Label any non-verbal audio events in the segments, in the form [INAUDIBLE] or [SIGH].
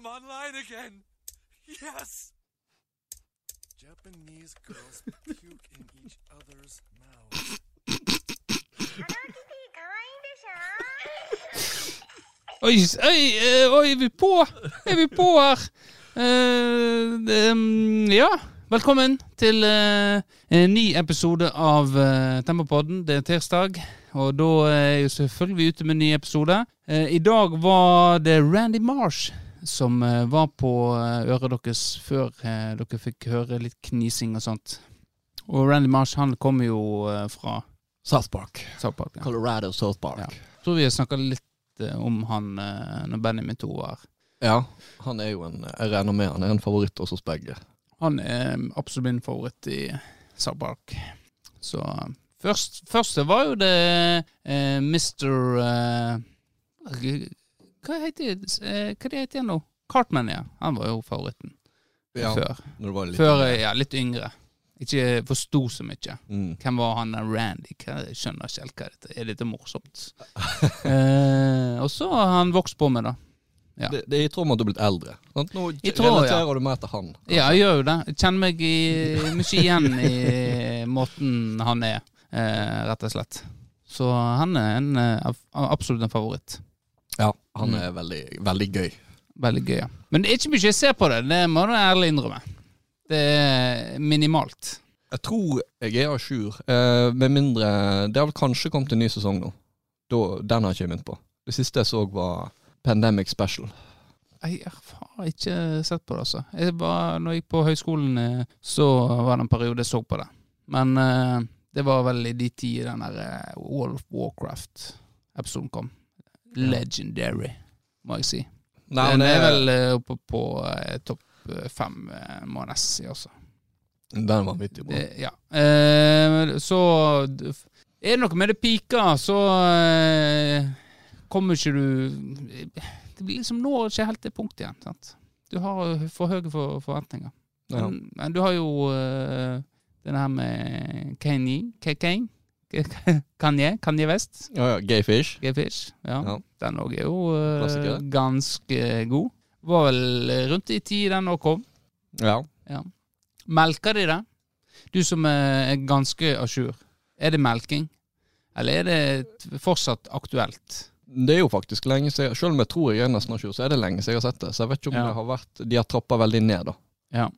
I'm online again. Yes. Japanese girls [LAUGHS] puke in each other's mouths. Oi, oi, eh, oi, er vi på? Er vi på her? Uh, mm, ja, velkommen til uh, en ny episode av uh, Tempopodden. Det er tirsdag, og da er jo selvfølgelig ute med en ny episode. I dag var det Randy Marsh som eh, var på eh, øret deres før eh, dere fikk høre litt knising og sånt. Og Randy Marsh han kommer jo fra South Park. South Park. Ja. Colorado South Park. Ja. tror vi har snakka litt om han når Benjamin to var. Ja, han er jo en Jeg regner med han er en favoritt hos oss begge. Han er absolutt min favoritt i South Park. Så først, første var jo det eh, Mr. eh, hva heter eh, Hva det heter det nå? Cartman, ja. Han var jo favoritten Ja, før. litt Før ja, litt yngre. Ikke forsto så mye. mm. Hvem var han der Randy? Jeg skjønner ikke helt hva dette er. dette morsomt? [LAUGHS] eh, og så har han vokst på med det. Ja. det, det er i tråd med at du er blitt eldre. Sant? Nå tråd, relaterer du mer til han. Ja, jeg gjør jo det. Jeg kjenner meg i, mye igjen i måten han er, eh, rett og slett. Så han er en, eh, absolutt en favoritt. Ja, han Mm. er veldig, veldig gøy. Veldig gøy. ja. Men det er ikke mye jeg ser på det, det må du ærlig innrømme. Det er minimalt. Jeg tror jeg er a jour, eh, med mindre Det har vel kanskje kommet en ny sesong nå. Da, den har ikke jeg begynt på. Det siste jeg så, var Pandemic Special. Jeg har ikke sett på det, altså. Jeg var, når jeg gikk på høyskolen, eh, så var det en periode jeg så på det. Men eh, det var vel i de tider den der Wall World of Warcraft-episoden kom. Legendary, må jeg si. Nei, Den er vel eh, oppe på eh, topp eh, fem, eh, må jeg nesten si, også. Den var vanvittig bra. Det, ja. Eh, så d- Er det noe med det pika, så eh, kommer ikke du Det blir liksom når ikke helt det punktet igjen. sant? Du har for høye for, forventninger. Men, men du har jo eh, den her med Kane, Kane? Kanye? Kanye West? Ja, ja, Gay Fish. G-Fish. Ja. Ja. Den òg er jo uh, ganske god. Var vel rundt i tid den òg kom. Ja. Melker de det? Du som er ganske à jour. Er det melking? Eller er det fortsatt aktuelt? Det er jo faktisk lenge siden Selv om jeg tror jeg er nesten à jour, så er det lenge siden jeg har sett det. Så jeg vet ikke om Ja. det har vært De har trappa veldig ned, da. Ja.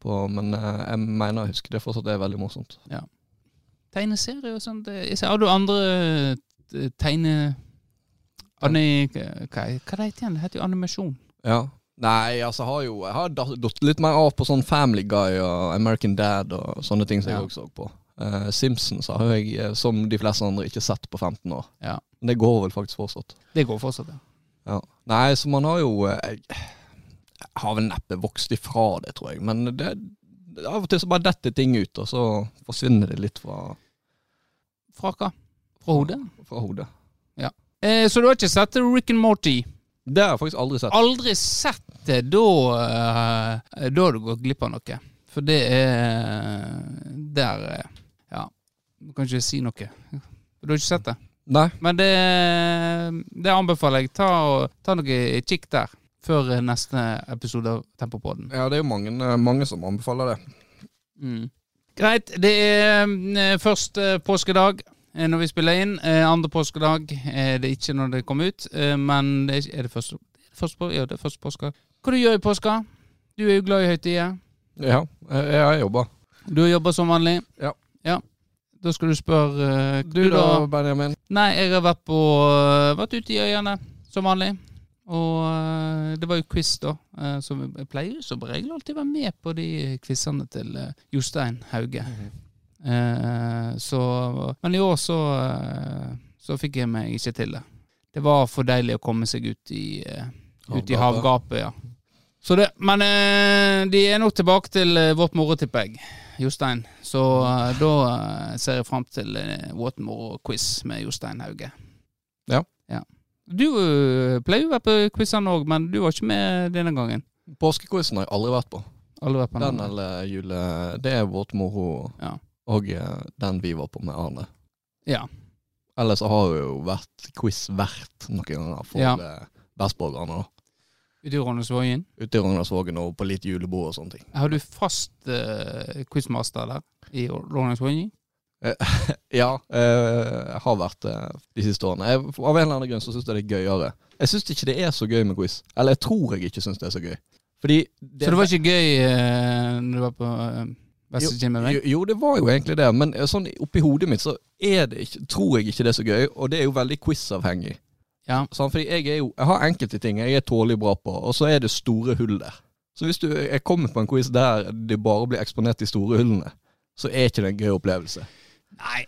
På, men eh, jeg mener jeg husker det fortsatt er veldig morsomt. Tegneserier og sånt. jeg Har du andre eh, tegne... Anni, hva, hva det heter igjen? Det heter jo animasjon. Ja. Nei, altså har jo Jeg har datt litt mer av på sånn Family Guy og American Dad og sånne ting som Ja. jeg òg så på. Uh, Simpsons har jeg, eh, som de fleste andre, ikke sett på 15 år. Ja. Men det går vel faktisk fortsatt. Det går fortsatt, ja. Ja. Nei, så man har jo eh, Jeg, har vel neppe vokst ifra det, tror jeg. Men det, av og til så bare detter ting ut, og så forsvinner det litt fra, Fra hva? Fra hodet? fra hodet. Eh, så du har ikke sett Rick and Morty? Det har jeg faktisk aldri sett. Aldri sett det, da eh, Da har du gått glipp av noe. For det er Der eh, Ja, du kan ikke si noe. Du har ikke sett det? Nei. Men det, det anbefaler jeg. Ta, ta noe kikk der før neste episode av Tempopodden. Ja, det er jo mange, eh, mange som anbefaler det. Mm. Greit. Det er først påskedag eh, når vi spiller inn. Eh, andre påskedag er det ikke når det kommer ut. Eh, men det er, er det første, første, ja, det er første påske? Hva du gjør i påska? Du er jo glad i høytider. Ja, jeg, jeg jobber. Du jobber som vanlig. Ja. ja. Da skal du spørre eh, Du da, Benjamin? Nei, jeg har vært på Vært ute i øyene, som vanlig. Og øh, det var jo quiz, da. øh, Så jeg pleier jo som regel alltid å være med på de quizene til øh, Jostein Hauge. Eh, så Men i år så Så fikk jeg meg ikke til det. Det var for deilig å komme seg ut i Ut i Havgapet. ja. Så det, men eh, de er nok tilbake til eh, vårt moro, tipper jeg. Jostein. Så eh, da eh, ser jeg fram til vårt moro-quiz med Jostein Hauge. Ja. Du eh, pleier jo å være på quizene òg, men du var ikke med denne gangen. Påskequizen har jeg aldri vært på. Aldri vært på Den eller jule... Det er vårt moro. Ja. Og eh, den vi var på med Arne. Ja. Ellers har det jo vært quiz-vert noen ganger for Ja. ja. Vestborgerne. Ute i Rognesvågen. ute i Rognesvågen og på litt julebord og sånne ting. Har du fast uh, quizmaster der i Rognesvågen? [LAUGHS] Ja, eh, jeg har vært det de siste årene. Jeg, av en eller annen grunn så syns jeg det er gøyere. Jeg syns ikke det er så gøy med quiz. Eller jeg tror jeg ikke syns det er så gøy. Fordi Så det var ikke gøy uh, når du var på uh? Jo, jo, det var jo egentlig det, men sånn oppi hodet mitt så det ikke, tror jeg ikke det er så gøy, og det er jo veldig quiz-avhengig. Ja. Sånn, fordi jeg er jo Jeg har enkelte ting jeg er tålelig bra på, og så er det store hull der. Så hvis du jeg kommer på en quiz der det bare blir eksponert de store hullene, så er ikke det en gøy opplevelse. Nei,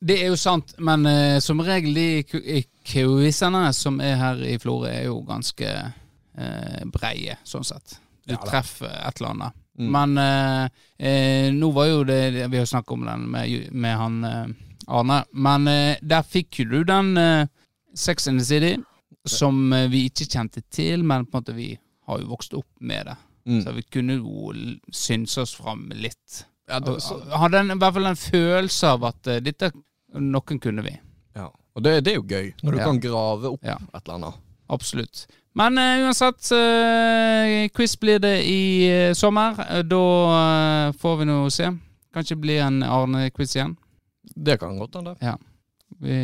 det er jo sant, men uh, som regel de ku- quizene som er her i Florø, er jo ganske uh, breie, sånn sett. Du Ja treffer et eller annet. Mm. Men uh, eh, nå var jo det Vi har snakket om den med, med han eh, Arne. Men eh, der fikk jo du den eh, Sex in the City som eh, vi ikke kjente til, men på en måte vi har jo vokst opp med det. Mm. Så vi kunne jo synse oss fram litt. Ja, det, Hadde en, i hvert fall en følelse av at uh, dette noen kunne vi. ja. Og det, det er jo gøy, når du Ja. kan grave opp Ja. et eller annet. Absolutt. Men uh, uansett, uh, quiz blir det i sommer. Da får vi nå se. Kanskje bli blir en Arne-quiz igjen. Det kan godt hende. Vi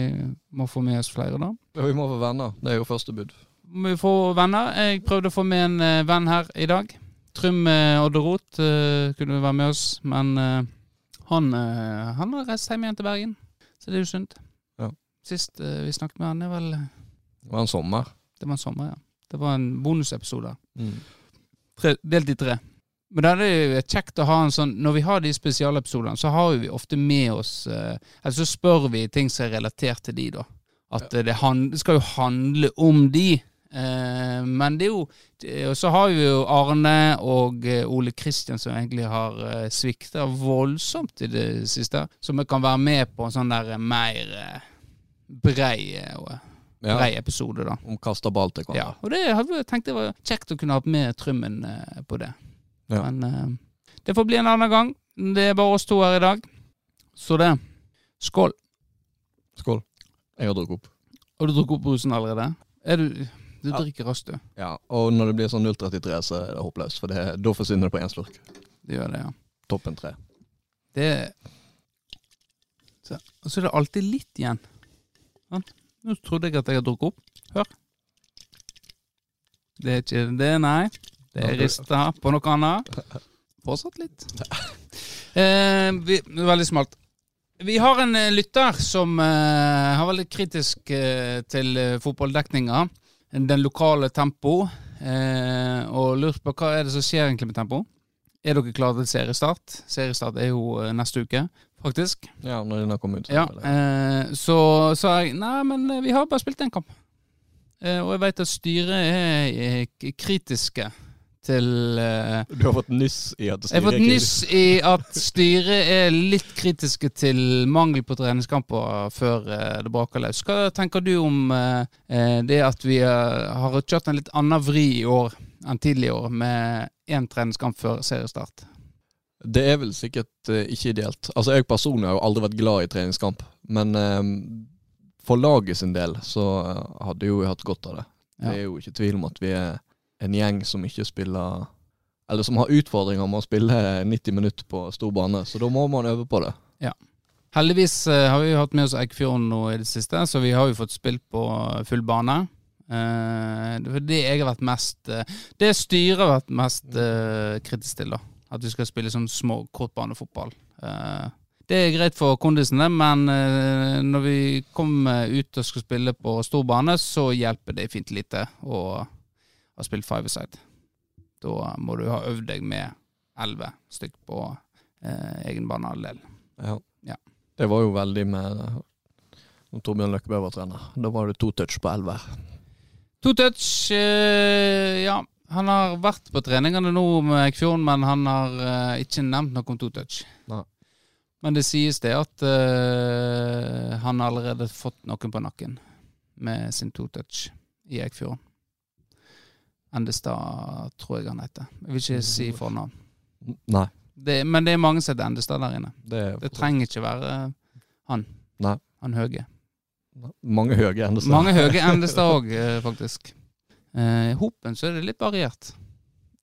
må få med oss flere, da. Ja, Vi må få venner. Det er jo første bud. Vi får venner. Jeg prøvde å få med en venn her i dag. Trym eh, Odderot eh, kunne være med oss, men eh, han, han har reist hjem igjen til Bergen. Så det er jo sunt. Ja. Sist vi snakket med han, er vel Det var en sommer. Det var en sommer, ja. Det var en bonusepisode. Mm. Tre, delt i tre. Men da er det jo kjekt å ha en sånn Når vi har de spesialepisodene, så har vi ofte med oss eh, Eller så spør vi ting som er relatert til de, da. At ja. det, det skal jo handle om de. Eh, men det er jo Og så har vi jo Arne og eh, Ole Kristian som egentlig har eh, svikta voldsomt i det siste. Som kan være med på en sånn der eh, mer eh, brei, eh, brei episode, da. Om kasta ball til Ja, og det hadde jeg tenkt det var kjekt å kunne ha med Trymmen eh, på det. Ja. Men eh, det får bli en annen gang. Det er bare oss to her i dag. Så det. Skål. Skål. Jeg har drukket opp. Har du drukket opp brusen allerede? Er du Du Ja. drikker raskt, du. Ja, Og når det blir sånn 033, så er det håpløst. For det, da forsvinner det på én slurk. Det gjør det, ja. Toppen tre. Det så, Og så er det alltid litt igjen. Sånn. Nå trodde jeg at jeg hadde drukket opp. Hør. Det er ikke det, nei. Det er rista på noe annet. Fortsatt litt. Eh, vi, veldig smalt. Vi har en eh, lytter som eh, har veldig kritisk eh, til eh, fotballdekninga. Den lokale tempo. Eh, og lurt på hva er det som skjer egentlig med tempo. Er dere klare til seriestart? Seriestart er jo eh, neste uke, faktisk. Ja, når den har kommet ut. så Ja, eh, så sa jeg nei, men eh, vi har bare spilt én kamp. Eh, og jeg vet at styret er kritiske til uh, Du har fått nyss i at Jeg har fått styret nyss i at styret er litt kritiske til mangel på treningskamper før uh, det braker løs. Hva tenker du om eh, det at vi har kjørt en litt annen vri i år enn tidligere år, med én treningskamp før seriestart? Det er vel sikkert ikke ideelt. Altså Jeg personlig har jo aldri vært glad i treningskamp. Men for laget sin del så hadde jo vi hatt godt av det. Det er jo ikke tvil om at vi er en gjeng som ikke spiller Eller som har utfordringer med å spille 90 minutter på stor bane. Så da må man øve på det. Heldigvis eh, har vi hatt med oss Eikfjorden nå i det siste, så vi har jo fått spilt på full bane. Eh, det jeg har vært mest eh, Det styret har vært mest eh, kritisk til, da. At vi skal spille sånn små kortbanefotball. Det er greit for kondisene, men når vi kommer ut og skal spille på stor bane, så hjelper det fint lite å ha spilt five-a-side. Da må du ha øvd deg med elleve stykk på eh, egen banehalvdel. Ja. Ja. Det var jo veldig med Når Torbjørn Løkkebø var trener. Da var det to touch på elleve. To touch, eh, ja. Han har vært på treningene nå med Eikfjorden, men han har eh, ikke nevnt noe om to touch. Nei. Men det sies det at uh, han har allerede fått noen på nakken med sin to touch i Eikfjorden. Endestad, tror jeg han heter. Jeg vil ikke si fornavn. Nei. Det, men det er mange som heter Endestad der inne. Det, Det trenger ikke være han. Nei. Han Høge. Mange høye Endestad. Mange høye [LAUGHS] Endestad òg, faktisk. Eh, hopen så er det litt variert.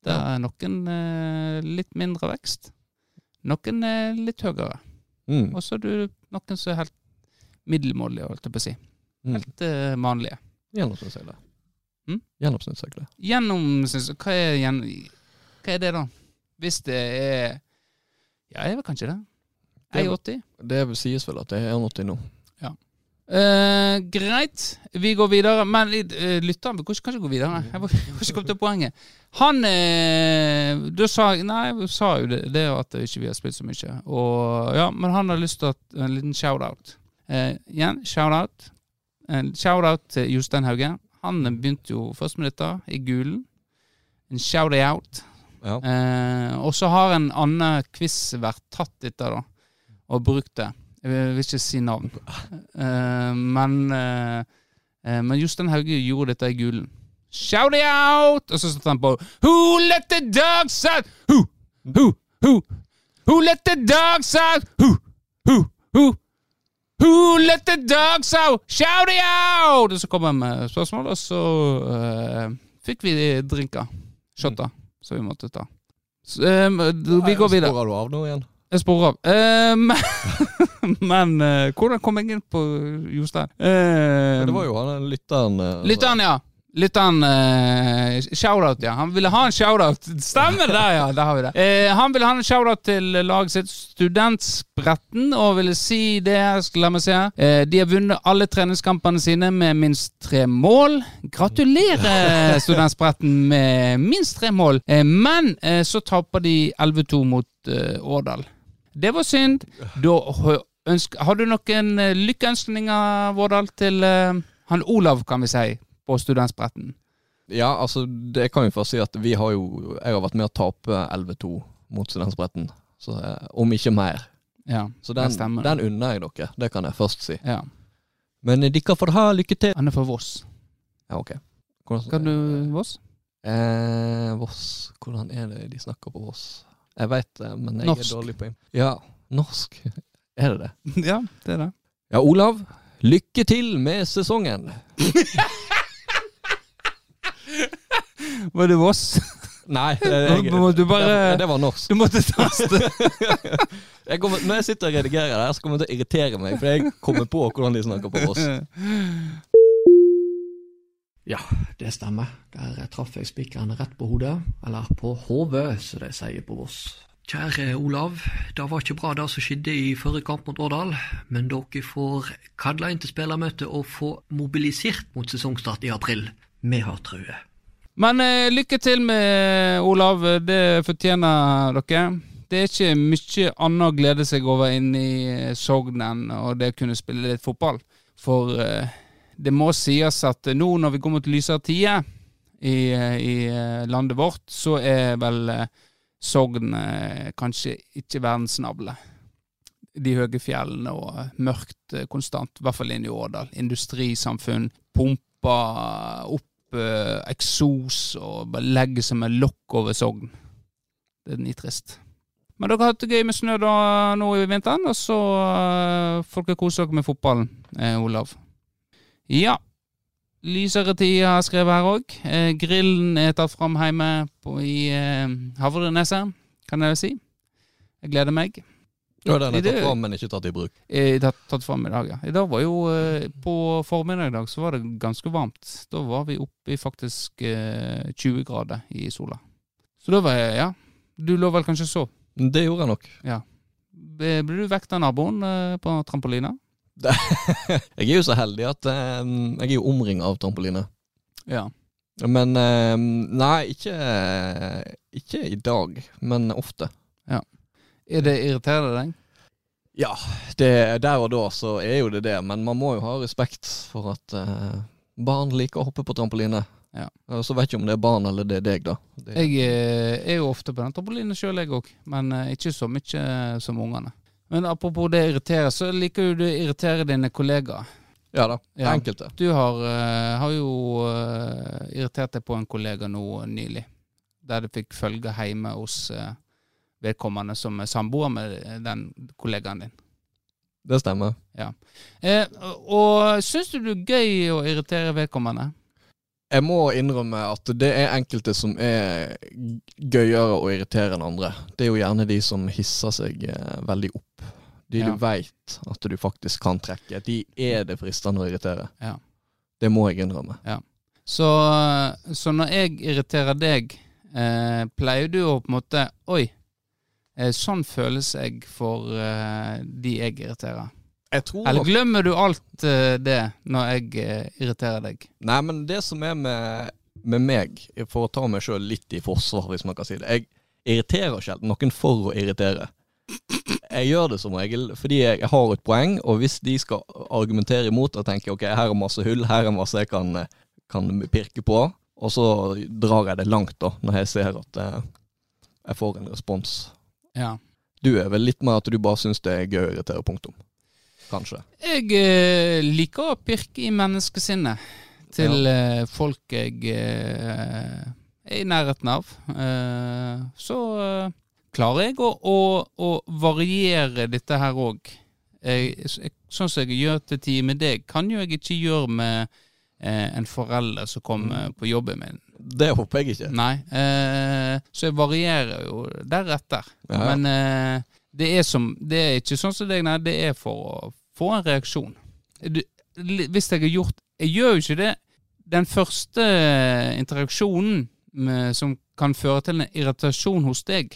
Det er noen eh, litt mindre vekst. Noen er litt høyere. Mm. Og så er det noen som er helt middelmådige, holdt jeg på å si. Mm. Helt eh, vanlige. Gjennomsnittshøyde. Mm? Gjennomsnittshøyde. Gjennomsnitts... Hva er, gjen, hva er det, da? Hvis det er Ja, jeg vet kanskje det. Det- 1,80? Det sies vel at det er 1,80 nå. Eh, greit, vi går videre. Men uh, lytteren vi kan ikke- gå videre. Jeg var, jeg var ikke kommet til poenget. Han eh, Du sa Nei, du sa jo det, det at ikke har spilt så mye. Og, ja, men han har lyst til en liten shout-out. Eh, igjen, shout-out. Shout-out til Jostein Hauge. Han begynte jo først med dette, i Gulen. En shout-out. Ja. Eh, og så har en annen quizvert tatt dette, da, og brukt det. Jeg vil vil ikke si navn. [LAUGHS] Eh, men eh, eh, Men Jostein Hauge gjorde dette i Gulen. Shout it out! Og så satte han på Who let the dogs out? Who, who, who? Who let the dogs out? Who, who, who? Who let the dogs out? Shout it out! Og så kom han med spørsmål, og så uh, fikk vi drinker. Shotter. Som vi måtte ta. Så, eh, vi går videre. Sporer du av nå igjen? Jeg sporer av. Um, [LAUGHS] men eh, hvordan kom jeg inn på Jostein? Um, Det var jo han lytteren Uh, Lytteren, ja. Lytteren uh, Shoutout, ja. Han ville ha en shoutout. Stemmer det, ja! Der har vi det. Uh, han ville ha en shoutout til laget sitt, Studentspretten, og ville si det La meg se. Uh, de har vunnet alle treningskampene sine med minst tre mål. Gratulerer, [LAUGHS] Studentspretten, med minst tre mål. Eh, men eh, så taper de 11-2 mot eh, Årdal. Det var synd. Da har du noen eh, lykkeønskninger, Vårdal, til eh, han Olav, kan vi si, på Studentspretten? Ja, altså, det kan vi først si at vi har jo Jeg har vært med å tape 11-2 mot Studentspretten. Så eh, om ikke mer. Ja, Så den, stemmer. den unner jeg dere. Det kan jeg først si. Ja. Men eh, dere får ha lykke til. Han er fra Voss. Ja, ok. Hvordan, Kan du Voss? Eh, Voss Hvordan er det de snakker på Voss? Jeg veit det, men jeg Norsk. er dårlig på Ja, norsk. [LAUGHS] Er det det? [LAUGHS] ja, det er det. Ja, Olav. Lykke til med sesongen. [LAUGHS] Var det Voss? Nei, det, jeg, du bare- det, det var norsk. Du måtte taste. [LAUGHS] Jeg kommer, når jeg sitter og redigerer det her, så kommer det til å irritere meg, for jeg kommer på hvordan de snakker på Voss. Ja, det stemmer. Der traff jeg spikeren rett på hodet, eller på hodet, som de sier på Voss. Kjære Olav, det var ikke bra det som skjedde i forrige kamp mot Årdal, men dere får kadla inn til spillermøte og få mobilisert mot sesongstart i april. Vi har true. Men eh, lykke til med Olav. Det fortjener dere. Det er ikke mye annet å glede seg over inn i eh, Sogn enn det å kunne spille litt fotball. For eh, det må sies at nå når vi kommer til lysere tider i, eh, i eh, landet vårt, så er vel Sogn kanskje ikke verdensnavle. De høye fjellene og mørkt konstant, i hvert fall inne i Årdal. Industrisamfunn, pumper opp eh, eksos og bare legger seg med lokk over Sogn. Det er nitrist. Men dere har hatt det gøy med snø da nå i vinteren, og så uh, får dere kose dere med fotballen, eh, Olav. Ja. Lysere tid har jeg skrevet her òg. Eh, grillen er tatt fram hjemme på, i eh, Havreneset, kan jeg vel si. Jeg gleder meg. Ja, den er tatt fram, men ikke tatt i bruk. Eh, tatt, tatt fram i dag, ja. I dag var jo eh, På formiddag i dag så var det ganske varmt. Da var vi oppe i faktisk eh, 20 grader i sola. Så da var jeg Ja. Du lå vel kanskje så. Det gjorde jeg nok. Ja. ble du vekt av naboen eh, på trampolina? [LAUGHS] Jeg er jo så heldig at eh, jeg er jo omringa av trampoline. Ja. Men eh, nei, ikke, ikke i dag, men ofte. Er det irriterer deg? Ja, det, der og da så er jo det det, men man må jo ha respekt for at eh, barn liker å hoppe på trampoline. Ja. Så vet ikke om det er barn eller det er deg, da. Det, Jeg eh, er jo ofte på den trampolinen sjøl, jeg òg. Men eh, ikke så mye eh, som ungene. Men apropos det irritere, så liker jo du å irritere dine kollegaer. ja da, Ja. enkelte. Du har, eh, har jo uh, irritert deg på en kollega nå nylig, der du fikk følge hjemme hos eh, vedkommende som er samboer med den kollegaen din. Det stemmer. Eh, og syns du det er gøy å irritere vedkommende? Jeg må innrømme at det er enkelte som er gøyere å irritere enn andre. Det er jo gjerne de som hisser seg eh, veldig opp. De Ja. du veit at du faktisk kan trekke. De er det fristende å irritere. Ja. Det må jeg innrømme. Så, så når jeg irriterer deg, eh, pleier du å på en måte Oi, eh, sånn føles jeg for eh, de jeg irriterer. Jeg tror Eller glemmer du alt eh, det når jeg eh, irriterer deg? Nei, men det som er med, med meg, for å ta meg sjøl litt i forsvar, hvis man kan si det Jeg irriterer sjelden noen for å irritere. Jeg gjør det som regel fordi jeg, har et poeng, og hvis de skal argumentere imot og tenke ok, her er masse hull, her er masse jeg kan, kan pirke på, og så drar jeg det langt da, når jeg ser at eh, jeg får en respons. Ja. Du er vel litt mer at du bare syns det er gøy å irritere, punktum. Kanskje. Jeg eh, liker å pirke i menneskesinnet til eh, folk jeg eh, er i nærheten av. Eh, så eh, klarer jeg å, å, å variere dette her òg. Sånn som jeg gjør til tider med deg, kan jo jeg ikke gjøre med eh, en forelder som kommer på jobben min. Det håper jeg ikke. Nei. Eh, så jeg varierer jo deretter. Ja, ja. Men eh, det er som Det er ikke sånn som deg, nei. Det er for å få en reaksjon. Du, hvis jeg har gjort Jeg gjør jo ikke det. Den første interaksjonen med, som kan føre til en irritasjon hos deg,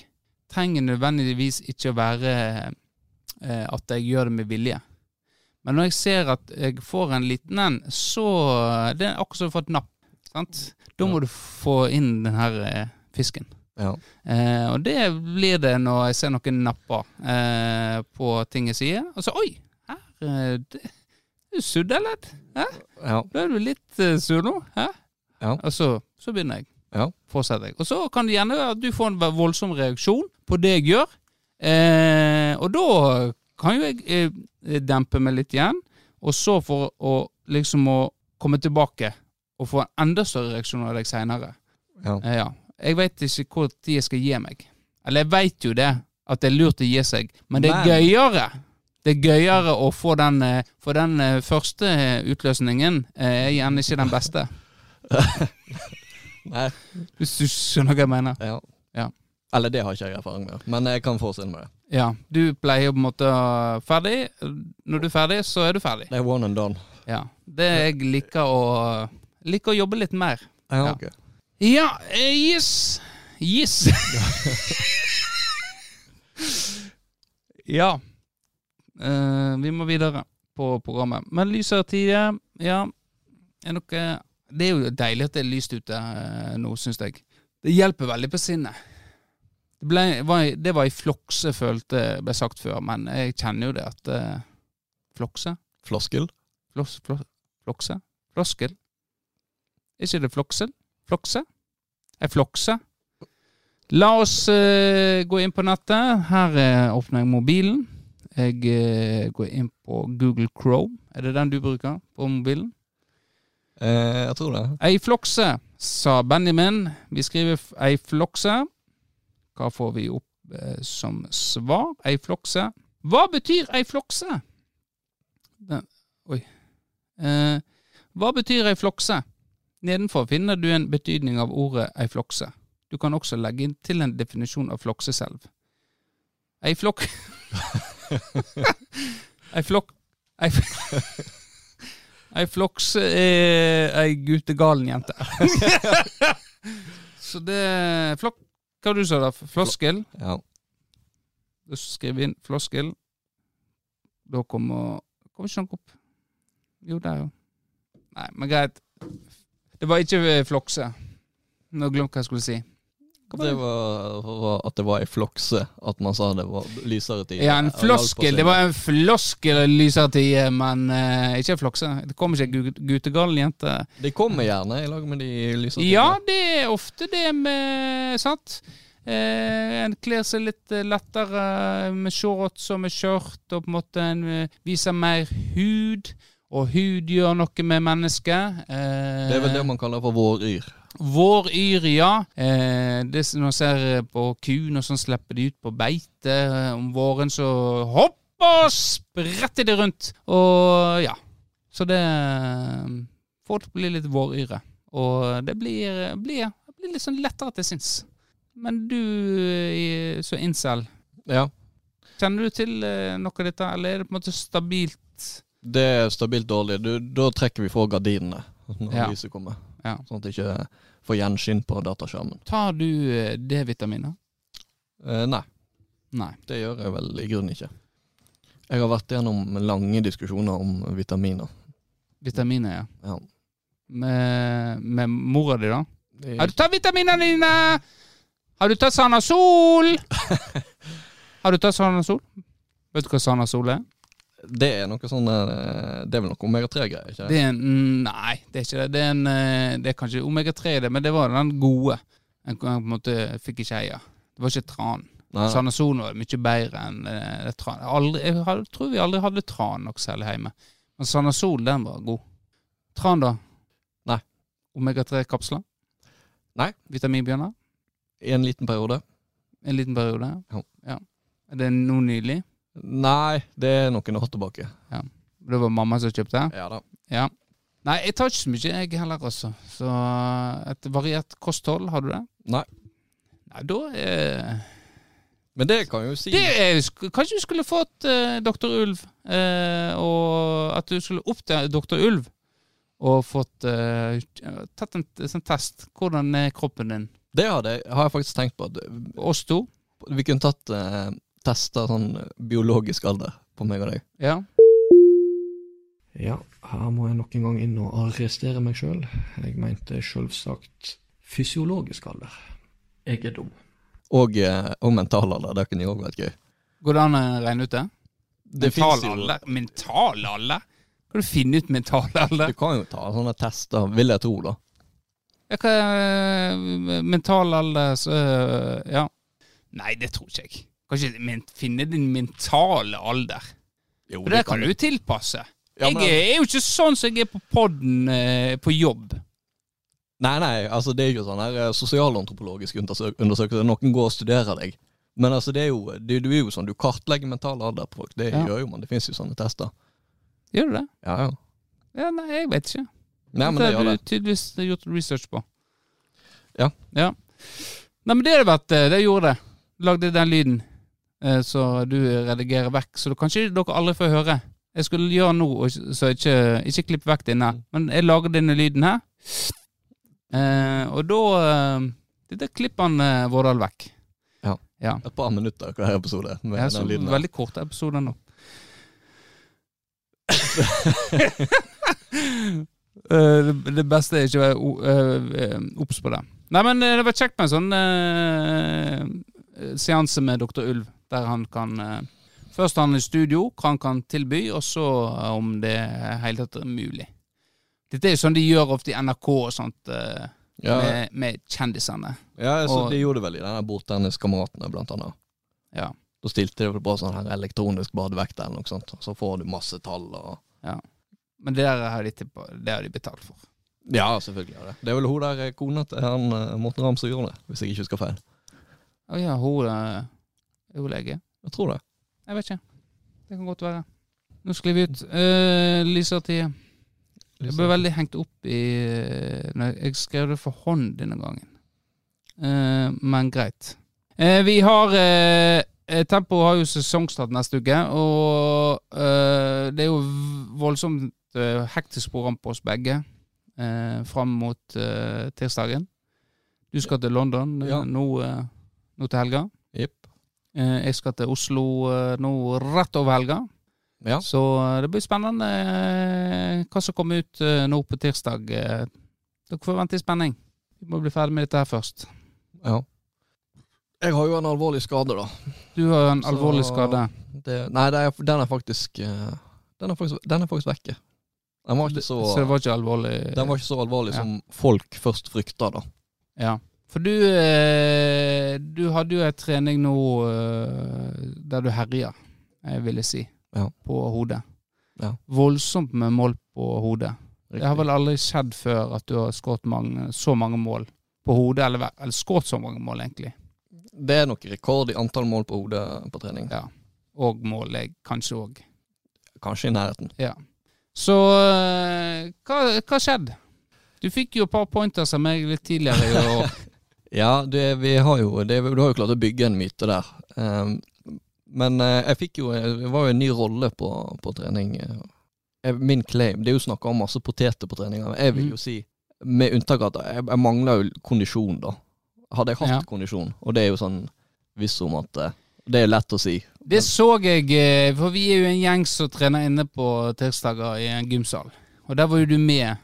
trenger nødvendigvis ikke å være eh, at jeg gjør det med vilje. Men når jeg ser at jeg får en liten en, så Det er akkurat som å få et napp. Sant? Da må du få inn den her eh, fisken. Ja. Eh, og det blir det når jeg ser noen napper eh, på ting jeg sier. Og så oi, her eh, det, du er litt. Eh? Ja. Da er du litt eh, sur nå. Ja. Og så, så begynner jeg. Ja. Fortsetter jeg. Og så kan det gjerne være at du får en voldsom reaksjon på det jeg gjør. Eh, og da kan jo jeg eh, dempe meg litt igjen. Og så for å liksom å komme tilbake og få en enda større reaksjon av deg seinere. Ja. Eh, Ja. Jeg veit ikke tid jeg skal gi meg. Eller jeg veit jo det, at det er lurt å gi seg, men det er Men- gøyere. Det er gøyere å få den, eh, for den eh, første eh, utløsningen er gjerne ikke den beste. [LAUGHS] Nei. Hvis du skjønner hva jeg mener. Ja. Ja. Eller det har ikke jeg erfaring med, men jeg kan forestille meg det. Ja, du pleier på en måte ferdig. Når du er ferdig, så er du ferdig. Det er one and done. Ja. Det jeg liker å Liker å jobbe litt mer. Ja, Ja. ok. Ja, eh, yes. Yes. [LAUGHS] ja. Eh, vi må videre på programmet. Men lysere tider, ja er noe, Det er jo deilig at det er lyst ute eh, nå, syns jeg. Det hjelper veldig på sinnet. Det, ble, var, det var i flokse, følte ble sagt før, men jeg kjenner jo det at eh, Flokse? Floskel? Flos, flos, flokse? Floskel? Er ikke det floksel? Flokse? Jeg flokse. La oss uh, gå inn på nettet. Her uh, åpner jeg mobilen. Jeg uh, går inn på Google Chrome. Er det den du bruker på mobilen? Eh, jeg tror det. Ei flokse, sa Benjamin. Vi skriver ei flokse. Hva får vi opp som svar? Ei flokse. Hva betyr ei flokse? Den, oi. Eh, hva betyr ei flokse? Nedenfor finner du en betydning av ordet ei flokse. Du kan også legge inn til en definisjon av flokse selv. [LAUGHS] Ei flokk Ei flokk Ei, ei flokse er ei gutegalen jente. [LAUGHS] Så det flokk Hva du sa du da? Floskel? Ja. Da skriver vi inn floskel. Da kommer Kommer ikke noe opp. Jo, der, jo. Nei, men greit. Det var ikke eh, flokse. Nå glemte jeg hva jeg skulle si. Var Det det? var, var at det var ei flokse at man sa det var lysere tider. Ja, en floskel. Det var en floskel lysere tider, men uh, ikke en flokse. Det kommer ikke ei gutegalen jente. De kommer gjerne i lag med de lysere tider. Ja, det er ofte det med Sant? Eh, en kler seg litt eh, lettere med shorts og med skjørt, og på en måte en eh, viser mer hud. Og hud gjør noe med mennesket. Eh, Det er vel det man kaller for våryr. Våryr, ja. Eh, det, som man ser på kuene og sånn, slipper de ut på beite. Eh, om våren så hopper og spretter de rundt. Og ja. Så det eh, Folk blir litt våryre. Og det blir, blir, blir litt sånn lettere til sinns. Men du så som incel, Ja. kjenner du til eh, noe av dette, eller er det på en måte stabilt? Det er stabilt dårlig. Du, da trekker vi fra gardinene når Ja. lyset kommer. Ja. Sånn at det ikke får gjenskinn på dataskjermen. Tar du eh, D-vitaminer? Eh, nei, Nei. det gjør jeg vel i grunnen ikke. Jeg har vært gjennom lange diskusjoner om vitaminer. Vitaminer, ja. Ja. Med, med mora di, da? Det, Har du tatt vitaminene dine? Har du tatt Sanasol? [LAUGHS] Har du tatt Sanasol? Vet du hva Sanasol er? Det er noe sånn eh, Det er vel noe omega-3-greier, ikke Det en, Nei, det er ikke det. Det er, en, eh, det er kanskje omega-3, det, men det var den gode. den på en måte fikk ikke eie. Det var ikke tran. Nei, var mye bedre enn eh, tran. Aldri, jeg tror vi aldri hadde tran nok særlig hjemme. Men Sanasol, den var god. Tran, da? Nei. Omega-3-kapsler? Nei. Vitaminbjørner? I en liten periode. En liten periode? Ja. Er det nå nylig? Nei, det er noen år tilbake. Ja. Det var mamma som kjøpte? Ja da. Ja. Nei, jeg tar ikke så mye, jeg heller, også. Så et variert kosthold, har du det? Nei. Nei, da er Men det kan jo si det er, Kanskje du skulle fått eh, Dr. Ulv, eh, og at du skulle opp til Dr. Ulv og fått eh, tatt en sånn test. Hvordan er kroppen din? Det jeg- har jeg faktisk tenkt på. At Oss to? vi kunne tatt eh, tester sånn biologisk alder på meg og deg. Ja. Ja, her må jeg nok en gang inn og arrestere meg sjøl. Jeg mente sjølsagt fysiologisk alder. Jeg er dum. Og, eh, og mental alder. Det kunne jo òg vært gøy. Går det an å regne ut det? Det Mental alder? Mental alder? Kan du finne ut mental alder? Du kan jo ta sånne tester, vil jeg tro, da. Ja, hva er mental alder så Ja. Nei, det tror ikke jeg. Kan ikke men, finne din mentale alder. Jo, For det kan du tilpasse. Ja, jeg er jo ikke sånn som jeg er på podden eh, på jobb. Nei, nei, altså det er jo sånn her eh, sosialantropologisk undersøk undersøkelse. Noen går og studerer deg. Men altså det er jo, det, du er jo sånn, du kartlegger mental alder på folk. Det Ja. gjør jo man. Det finnes jo sånne tester. Gjør du det? Ja, ja. Ja, Nei, jeg vet ikke. Nei, men det har du det. tydeligvis gjort research på. Ja. ja. Nei, men det har det vært. eh, Det gjorde det. Lagde den lyden så du redigerer vekk. Så kanskje dere aldri får høre. Jeg skulle gjøre ikke- så ikke, ikke klipp vekk denne. Men jeg lager denne lyden her. Eh, og da eh, Dette klipper han eh, Vårdal vekk. Ja. ja. Et par minutter hver episode med Ja, så den lyden. her. veldig korte episoder nå. [LAUGHS] Eh, det, beste er ikke å være eh, eh, obs på det. Nei, men eh, det var kjekt med en sånn eh, seanse med Dr. Ulv, der han kan eh, Først han i studio, hva han kan tilby, og så eh, om det hele tatt er mulig. Dette er jo sånn de gjør ofte i NRK og sånt, eh, Ja, med, med kjendisene. ja så og- de gjorde det vel i denne Bordtenniskameratene, blant annet. Ja. Da stilte de på sånn her elektronisk badevekt eller noe sånt. Så får du masse tall og Men det der har de, tippa- det har de betalt for. Ja, selvfølgelig det. Det er vel hun der kona til han Morten Ramm som gjorde det, hvis jeg ikke husker feil. Å ja, hun eh, er hun lege? Jeg tror det. Jeg vet ikke. Det kan godt være. Nå sklir vi ut. Uh, Lisa Tie. Jeg ble veldig hengt opp i eh, når Jeg skrev det for hånd denne gangen. Uh, men greit. Uh, vi har eh, eh, Tempo har jo sesongstart neste uke, og eh, det er jo voldsomt eh, hektisk program på oss begge eh, fram mot eh, tirsdagen. Du skal til London eh, Ja. nå, eh, nå til helga. Jepp. Eh, jeg skal til Oslo eh, nå rett over helga. Ja. Så eh, det blir spennende hva som kommer ut nå på tirsdag. Dere får vente i spenning. Vi må bli ferdig med dette her først. Ja. Jeg har jo en alvorlig skade, da. Du har en Så- alvorlig skade. Det, nei, det er, den er faktisk Den er faktisk, den er faktisk vekke. Den var ikke så, Så var ikke alvorlig? den var ikke så alvorlig Ja. som folk først frykta, da. Ja. For du eh, Du hadde jo en trening nå eh, der du herja, jeg ville si, Ja. på hodet. Ja. Voldsomt med mål på hodet. Det har vel aldri skjedd før at du har skåret så mange mål på hodet, eller, eller skåret så mange mål, egentlig. Det er nok rekord i antall mål på hodet på trening. Ja. Og mål jeg, kanskje òg. Kanskje i nærheten. Ja. Så eh, hva hva skjedde? Du fikk jo et par pointers av meg litt tidligere i år. [LAUGHS] Ja, det, vi har jo, det, du har jo klart å bygge en myte der. Um, men eh, jeg fikk jo Det var jo en ny rolle på, på trening. Jeg, min claim Det er jo snakka om masse poteter på treninga. Jeg vil Mm. jo si, med unntak av at jeg, jeg mangler jo kondisjon, da. Hadde jeg hatt Ja. kondisjon, og det er jo sånn visst om at eh, Det er lett å si. Det så jeg, eh, for vi er jo en gjeng som trener inne på tirsdager i en gymsal. Og der var jo du med.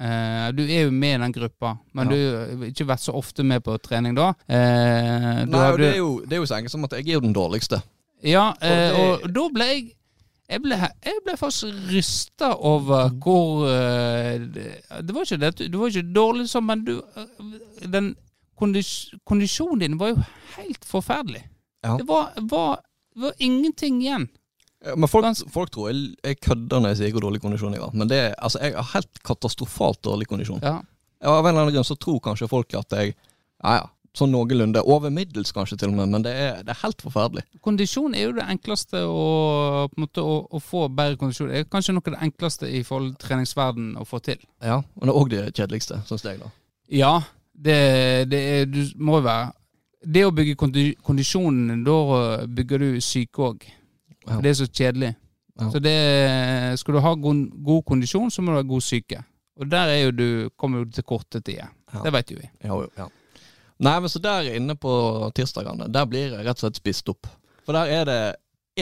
Eh, du er jo med i den gruppa, men Ja. du har ikke vært så ofte med på trening da. Eh, Nei, da og det er jo, det er jo så enkelt som at jeg er jo den dårligste. Ja, eh, Og og da ble jeg jeg ble, jeg ble faktisk rysta over hvor eh, det, det var ikke det, du var ikke dårlig sånn, men du eh, Den kondis, kondisjonen din var jo helt forferdelig. Ja. Det, var, var, det var ingenting igjen. Ja, Men folk, folk tror jeg, jeg kødder når jeg sier hvor dårlig kondisjon jeg har. Men det, altså, jeg har helt katastrofalt dårlig kondisjon. Ja. Av en eller annen grunn så tror kanskje folk at jeg Ja ja, sånn noenlunde. Over middels kanskje til og med, men det er, det er helt forferdelig. Kondisjon er jo det enkleste å, på en måte, å, å få bedre kondisjon. Det er kanskje noe av det enkleste i forhold til treningsverden å få til. Ja, Og det er òg det kjedeligste, syns jeg, da. Ja, det, det er, du må jo være Det å bygge kondi, kondisjonen, da bygger du syke òg. Ja. Det er så kjedelig. Ja. Så det, skal du ha god, god kondisjon, så må du ha god syke. Og der er jo du, kommer du til korte tider. Ja. Det vet jo vi. Ja, jo, ja. Nei, men så der inne på tirsdagene, der blir jeg rett og slett spist opp. For der er det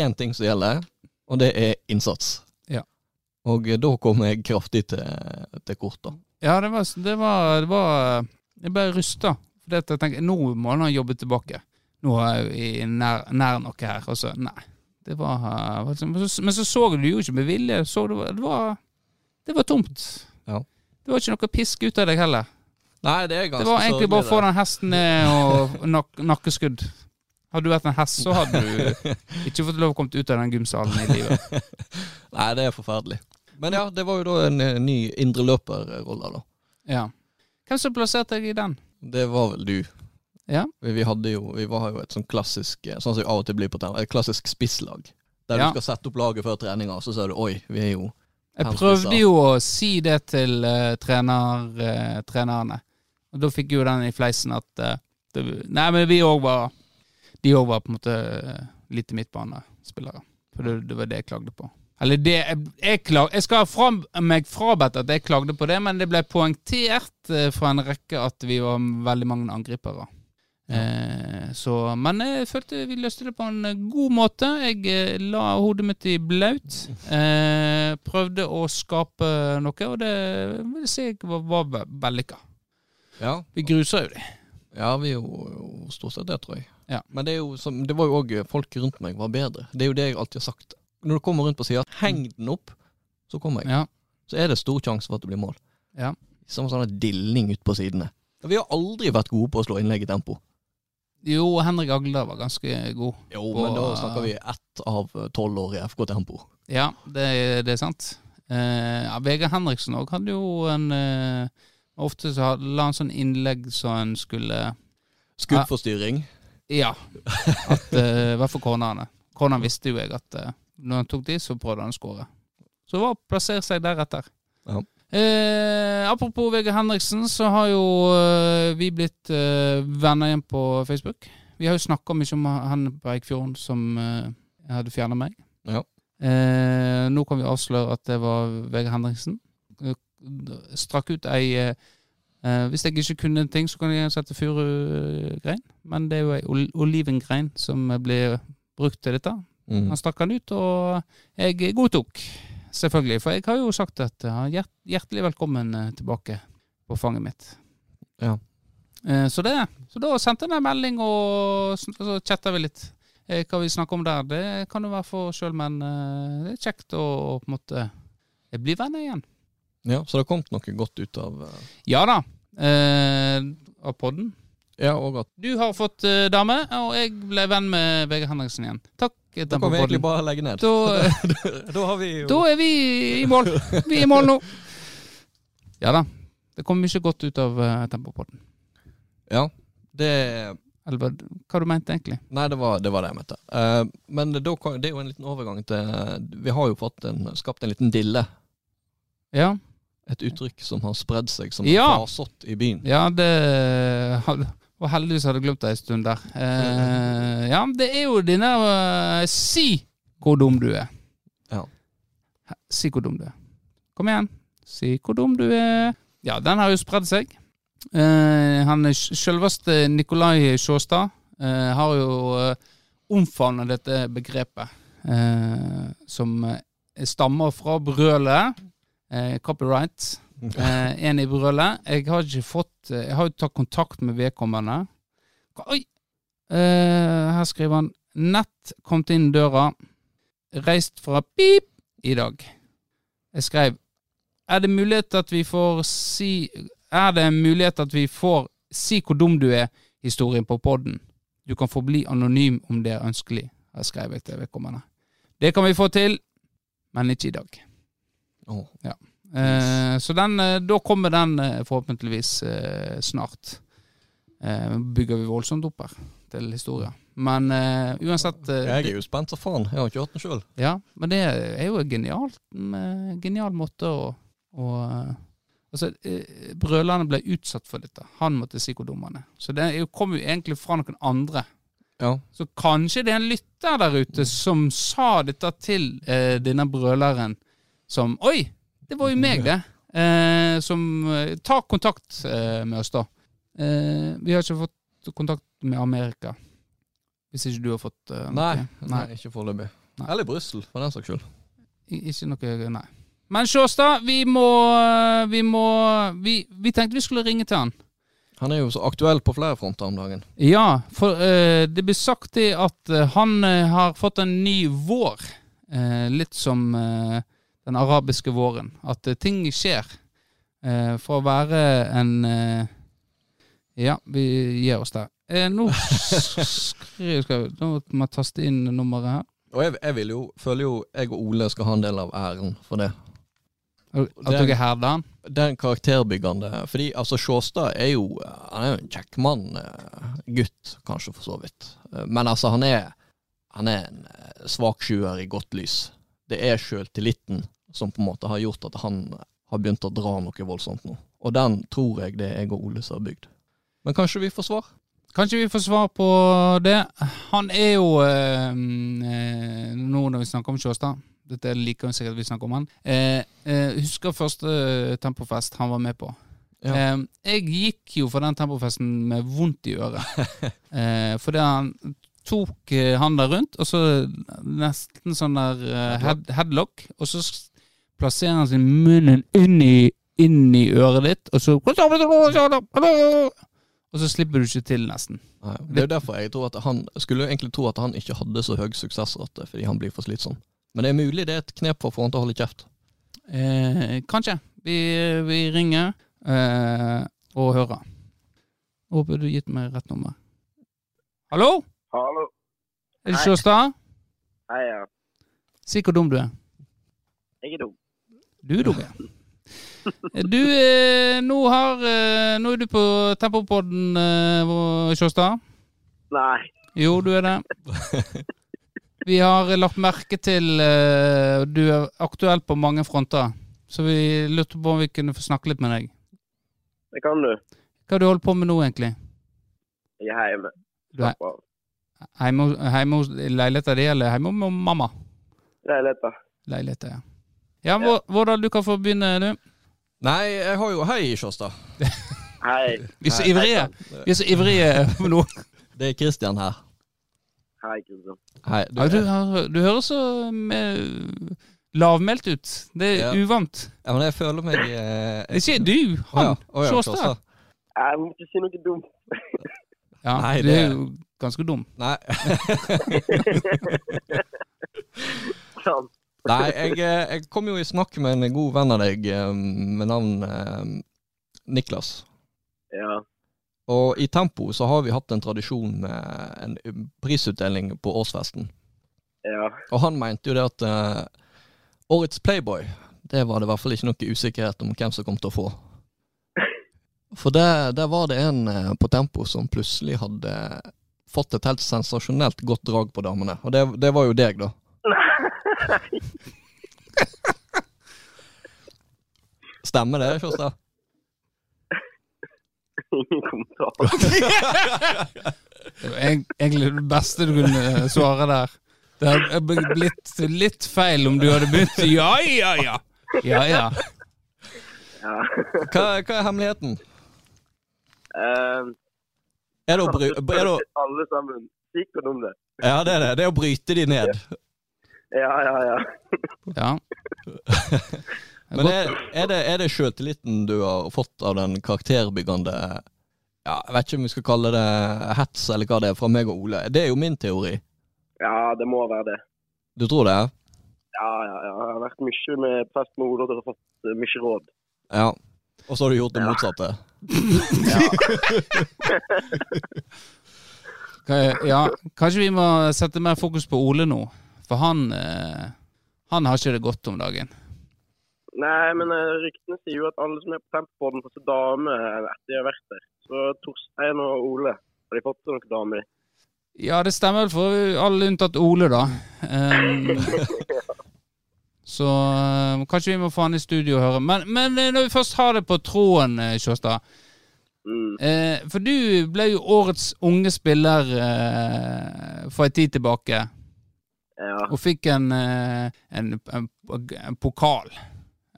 én ting som gjelder, og det er innsats. Ja. Og eh, da kommer jeg kraftig til, til kort, da. Ja, det var, det var, det var Jeg ble rysta. For jeg tenkte, nå må han ha jobbet tilbake. Nå er jeg nær, nær noe her. Og så, nei. Det var, men, så, så du jo ikke med vilje. Så det, var, det, var, det var tomt. Ja. Det var ikke noe pisk ut av deg heller. Nei, det er ganske Det var egentlig bare å få den hesten ned og nak nakkeskudd. Hadde du vært en hest, så hadde du ikke fått lov å komme ut av den gymsalen i livet. [LAUGHS] Nei, det er forferdelig. Men ja, det var jo da en eh, ny indreløperrolle, da. Ja. Hvem som plasserte deg i den? Det var vel du. Ja. Vi, hadde jo Vi var jo et sånn klassisk eh, Sånn som vi av og til blir på trening, et klassisk spisslag. Der Ja. du skal sette opp laget før treninga, så ser du oi, vi er jo Jeg prøvde jo å si det til uh, trener, uh, trenerne. Og da fikk jo den i fleisen at uh, det, Nei, men vi òg var De òg var på en måte lite midtbanespillere. For det, det var det jeg klagde på. Eller det Jeg, jeg, klag, jeg skal ha fra, meg frabedt at jeg klagde på det, men det ble poengtert fra en rekke at vi var veldig mange angripere. Eh, så, men jeg følte vi løste det på en god måte. Jeg eh, la hodet mitt i blaut. Eh, prøvde å skape noe, og det vil si jeg var, var vellykka. Ja, Vi gruser jo de. ja vi er jo, stort sett det, tror jeg. Ja. Men det, jo som, det var jo òg folk rundt meg var bedre. Det er jo det jeg alltid har sagt. Når du kommer rundt på sida, heng den opp, så kommer jeg. Ja. Så er det stor sjanse for at det blir mål. Ja. Som sånn dilling ut på sidene. Vi har aldri vært gode på å slå innlegg i tempo. Jo, Henrik Agler var ganske god. Jo, på, men da snakker vi ett av tolv år i FK Tempo. Ja, det, det er sant. Eh, ja, Vegard Henriksen òg hadde jo en eh, Ofte så la han sånn innlegg så han skulle Skuddforstyrring. Ja. At, eh, I hvert fall cornerne. Corneren visste jo jeg at eh, når han tok de, så prøvde han å skåre. Så det var å plassere seg deretter. Ja. Eh, apropos Vegard Henriksen, så har jo eh, vi blitt eh, venner igjen på Facebook. Vi har jo snakka mye om han på Eikfjorden som eh, hadde fjerna meg. Ja. Eh, nå kan vi avsløre at det var Vegard Henriksen. Eh, Strakk ut ei Hvis jeg ikke kunne en ting, så kan jeg sette furugrein. Men det er jo ei ol olivengrein som blir brukt til dette. Mm. Han stakk den ut, og jeg godtok. Selvfølgelig. For jeg har jo sagt at er hjertelig velkommen eh, tilbake på fanget mitt. Ja. Eh, Så det. Så da sendte jeg en melding, og så chatta vi litt. Eh, Hva vi snakker om der, det kan jo være for sjøl, men det er kjekt å på en måte bli venner igjen. ja, Så det har kommet noe godt ut av Ja da. Eh, av podden. Ja, og at Du har fått dame, og jeg ble venn med Vegard Henriksen igjen. Takk. Da kan vi egentlig bare legge ned. Da, [LAUGHS] Da har vi Da er vi i mål. Vi er i mål nå. Ja da. Det kom mye godt ut av uh, Tempopodden. Ja. Det Eller hva, du mente egentlig? Nei, det var det, var det jeg mente. Uh, men da, det er jo en liten overgang til Vi har jo fått en, skapt en liten dille. Ja. Et uttrykk som har spredd seg som Ja. farsott i byen. Ja, det had- var heldigvis hadde jeg glemt det en stund der. [LAUGHS] Eh, ja, det er jo denne uh, Si hvor dum du er. Ja. Si hvor dum du er. Kom igjen. Si hvor dum du er. Ja, den har jo spredd seg. Eh, han Selveste Nikolai Sjåstad eh, har jo uh, omfavnet dette begrepet, eh, som eh, stammer fra brølet. Eh, copyright. [LAUGHS] Eh, en i brølet. Jeg har ikke fått eh, Jeg har jo tatt kontakt med vedkommende. Oi! Eh, her skriver han Nett kommet inn døra. Reist fra pip i dag. Jeg skrev Er det mulighet at vi får si Er det mulighet at vi får Si hvor dum du er, historien på podden. Du kan forbli anonym om det er ønskelig, har jeg til vedkommende. Det kan vi få til, men ikke i dag. Åh. Eh, så den, eh, da kommer den eh, forhåpentligvis snart. Eh, bygger vi voldsomt opp her til historie. Men eh, uansett eh, Jeg er jo spent som faen. Jeg har ikke hørt den sjøl. ja, men det er jo en genial, genial måte å, å Altså, brølerne ble utsatt for dette. Han måtte si hvor dum han er. Så det kom jo egentlig fra noen andre. Ja. Så kanskje det er en lytter der ute som sa dette til eh, denne brøleren som Oi, det var jo meg, det. Eh, som eh, Ta kontakt eh, med oss, da. Eh, vi har ikke fått kontakt med Amerika. Hvis ikke du har fått eh, noe. Nei, Nei. ikke foreløpig. Eller Brussel, for den saks skyld. Ikke noe Nei. Men Sjåstad, vi må Vi må vi, vi tenkte vi skulle ringe til han. Han er jo så aktuell på flere fronter om dagen. Ja, for eh, det blir sagt det at eh, han eh, har fått en ny vår. Eh, litt som eh, den arabiske våren. At eh, ting skjer. Eh, for å være en eh, Ja, vi gir oss der. Eh, nå skriver skal, Nå må jeg taste inn nummeret her. Og jeg, jeg vil jo, føler jo jeg og Ole skal ha en del av æren for det. At dere han. Den karakterbyggende Fordi altså Sjåstad er jo Han er jo en kjekk mann. eh, Gutt, kanskje, for så vidt. Eh, Men altså, han er Han er en svak sjuer i godt lys. Det er sjøltilliten som på en måte har gjort at han har begynt å dra noe voldsomt nå. Og den tror jeg det jeg og Ole som har bygd. Men kanskje vi får svar? Kanskje vi får svar på det. Han er jo eh, eh, Nå når vi snakker om Sjåstad Dette er like sikkert vi snakker om han. Eh, eh, husker første Tempofest han var med på. Ja. Eh, jeg gikk jo for den Tempofesten med vondt i øret. [LAUGHS] eh, fordi han tok eh, han der rundt, og så nesten sånn der eh, head, headlock, og så plasserer han sin munnen inn i, inn i øret ditt, og så Og så slipper du ikke til, nesten. Nei, det er jo derfor jeg tror at han skulle egentlig tro at han ikke hadde så høy suksessrate, fordi han blir for slitsom. Men det er mulig det er et knep for å få han til å holde kjeft. Eh, kanskje. Vi, vi ringer eh, og hører. Håper du gitt meg rett nummer. Hallo? Hallo. Er det Sjåstad? Hei, ja. Si hvor dum du er. Jeg er dum. Du ja. Du, eh, nå har eh, Nå er du på Tempopodden, eh, Sjåstad. Nei. Jo, du er det. Vi har lagt merke til eh, Du er aktuell på mange fronter. Så vi lurte på om vi kunne få snakke litt med deg. Det kan du. Hva har du holdt på med nå, egentlig? Jeg er hjemme. Du er hjemme hos leiligheta di, eller hjemme med mamma? Leiligheta. Leiligheta, ja. Ja, hvor, Hvordan du kan få begynne, du? Nei, jeg har jo Hei, Sjåstad. [LAUGHS] Hei. Vi er så ivrige. Vi er så ivrige nå. [LAUGHS] Det er Kristian her. Hei, Kristian. Hei, du, Ja, du, har- du høres så med, lavmælt ut. Det er Ja. uvant. ja, men jeg føler meg eh, Det ikke du, han. å ja, Sjåstad. Jeg må ikke si noe dumt. Ja, Nei, du er jo ganske dum. Nei. [LAUGHS] Nei, jeg, eh, jeg kom jo i snakk med en god venn av deg eh, med navn eh, Niklas. Ja. Og i Tempo så har vi hatt en tradisjon med en prisutdeling på årsfesten. Ja. Og han mente jo det at eh, årets Playboy, det var det i hvert fall ikke noe usikkerhet om hvem som kom til å få. For der, der var det en eh, på Tempo som plutselig hadde fått et helt sensasjonelt godt drag på damene. Og det, det var jo deg, da. [LAUGHS] Stemmer det, Kjostad? Ingen kommentar. [LAUGHS] Det var egentlig det beste du kunne svare der. Det hadde blitt litt feil om du hadde begynt Ja, ja, ja. Ja, ja. Ja. Hva, hva er hemmeligheten? Eh, Er det å, bry, er det å Alle sammen. Sikkert om det. Ja, det er det. Det er å bryte de ned. Ja, ja, ja. ja. [LAUGHS] Men er, er det, er det sjøltilliten du har fått av den karakterbyggende ja, Jeg vet ikke om vi skal kalle det hets eller hva det er, fra meg og Ole. Det er jo min teori. Ja, det må være det. Du tror det? Ja, ja, ja. Jeg har vært mye med prest med hodet og fått eh, mye råd. Ja. Og så har du gjort det Ja. motsatte. [LAUGHS] ja. ja. Kanskje vi må sette mer fokus på Ole nå. For han eh, Han har ikke det godt om dagen. Nei, men eh, ryktene sier jo at alle som er på Tempodden, får seg dame etter de har vært der. Så Torstein og Ole, har de fått seg noen damer? Ja, det stemmer vel for alle unntatt Ole, da. Um, [LAUGHS] så eh, kanskje vi må få han i studio og høre. Men, men eh, når vi først har det på tråden, eh, Sjåstad. Mm. Uh, for du ble jo årets unge spiller uh, for en tid tilbake. Ja. Og fikk en, eh, en, en, en pokal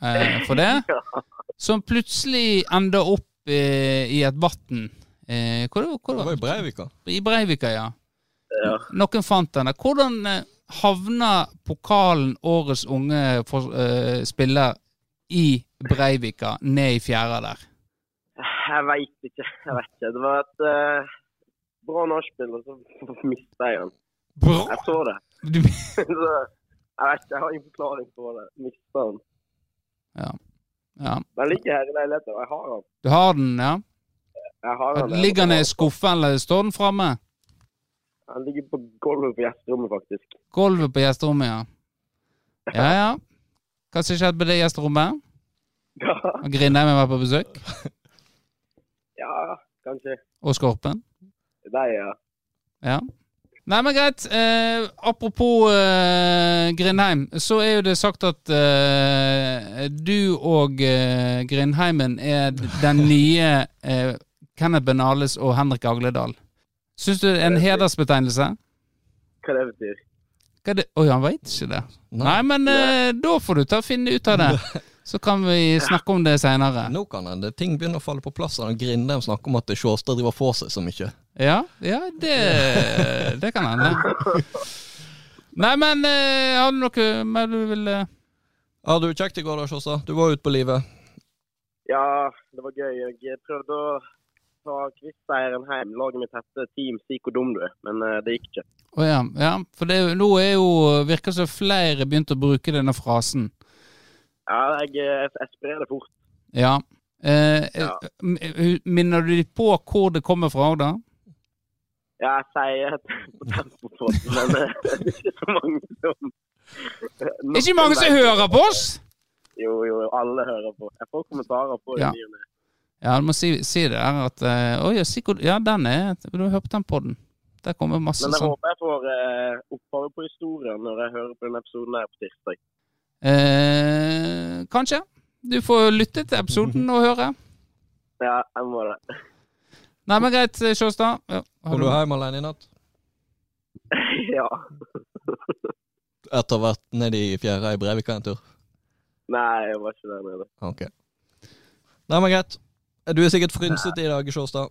eh, for det. [LAUGHS] Som plutselig enda opp eh, i et vann. Eh, hvor, hvor, Det var i Breivika. I Breivika, ja. Ja. Noen fant den. der. Hvordan eh, havna pokalen Årets unge for, eh, spiller i Breivika ned i fjæra der? Jeg veit ikke. Jeg vet ikke. Det var et eh, bra nachspiel, og så [LAUGHS] mista jeg den. Bra! Jeg så det. [LAUGHS] Du, jeg vet ikke, jeg har ingen forklaring på det. Mista den. ja. Den ligger her i leiligheten, og jeg har den. du har den, ja? Jeg har den. Ligger den i skuffen, eller står den framme? Den ligger på gulvet på gjesterommet, faktisk. Gulvet på gjesterommet, ja. Ja, ja. Hva som skjedde på det gjesterommet? Ja, Og har vært på besøk? ja kanskje. Og Skorpen? Deg, ja. Ja. Nei, men greit. Eh, apropos eh, Grindheim, så er jo det sagt at eh, du og eh, Grindheimen er den nye eh, Kenneth Benales og Henrik Agledal. Syns du det er en hedersbetegnelse? Hva det betyr? Hva det? Oi, han veit ikke det. Nei, men eh, da får du ta og finne ut av det. [LAUGHS] Så kan vi snakke om det seinere. Nå kan det, ting begynner å falle på plass. Grindheim snakker om at Sjåstad driver for seg så mye. Ja, ja det, det kan hende. [LAUGHS] Nei, men eh, har du noe mer du vil eh, Ja, du, Kjekt i går, da, Sjossa. Du var ute på livet. Ja, det var gøy. Jeg prøvde å ta quizseieren hjem. Laget mitt heter Team Psyko Dum du er, men eh, det gikk ikke. Å ja, ja. For det, nå er jo virker som flere begynte å bruke denne frasen. Ja, jeg, jeg, jeg sprer det fort. Ja. Eh, Ja. eh, Minner du deg på hvor det kommer fra, da? Ja, jeg sier det [LAUGHS] på tempo på det, men eh, [LAUGHS] det er ikke så mange som Ikke mange som hører på oss! Jo, jo, alle hører på. Jeg får kommentarer på. Ja. ny. Ja, du må si, si det der at eh, Å ja, sikkert ja, den er Du har hørt den podden. Der kommer masse sånn. Men jeg sånn. håper jeg får eh, opphavet på historien når jeg hører på den episoden her på tirsdag. Eh, kanskje. Du får lytte til episoden og høre. Ja, jeg må det. Nei, men greit, Sjåstad. Ja, har Kom du- hjem alene i natt? [LAUGHS] ja. Etter å ha vært nede i fjæra i Brevika en tur? Nei, jeg var ikke der nede. Ok. Nei, men greit. Du er sikkert frynsete i dag, Sjåstad.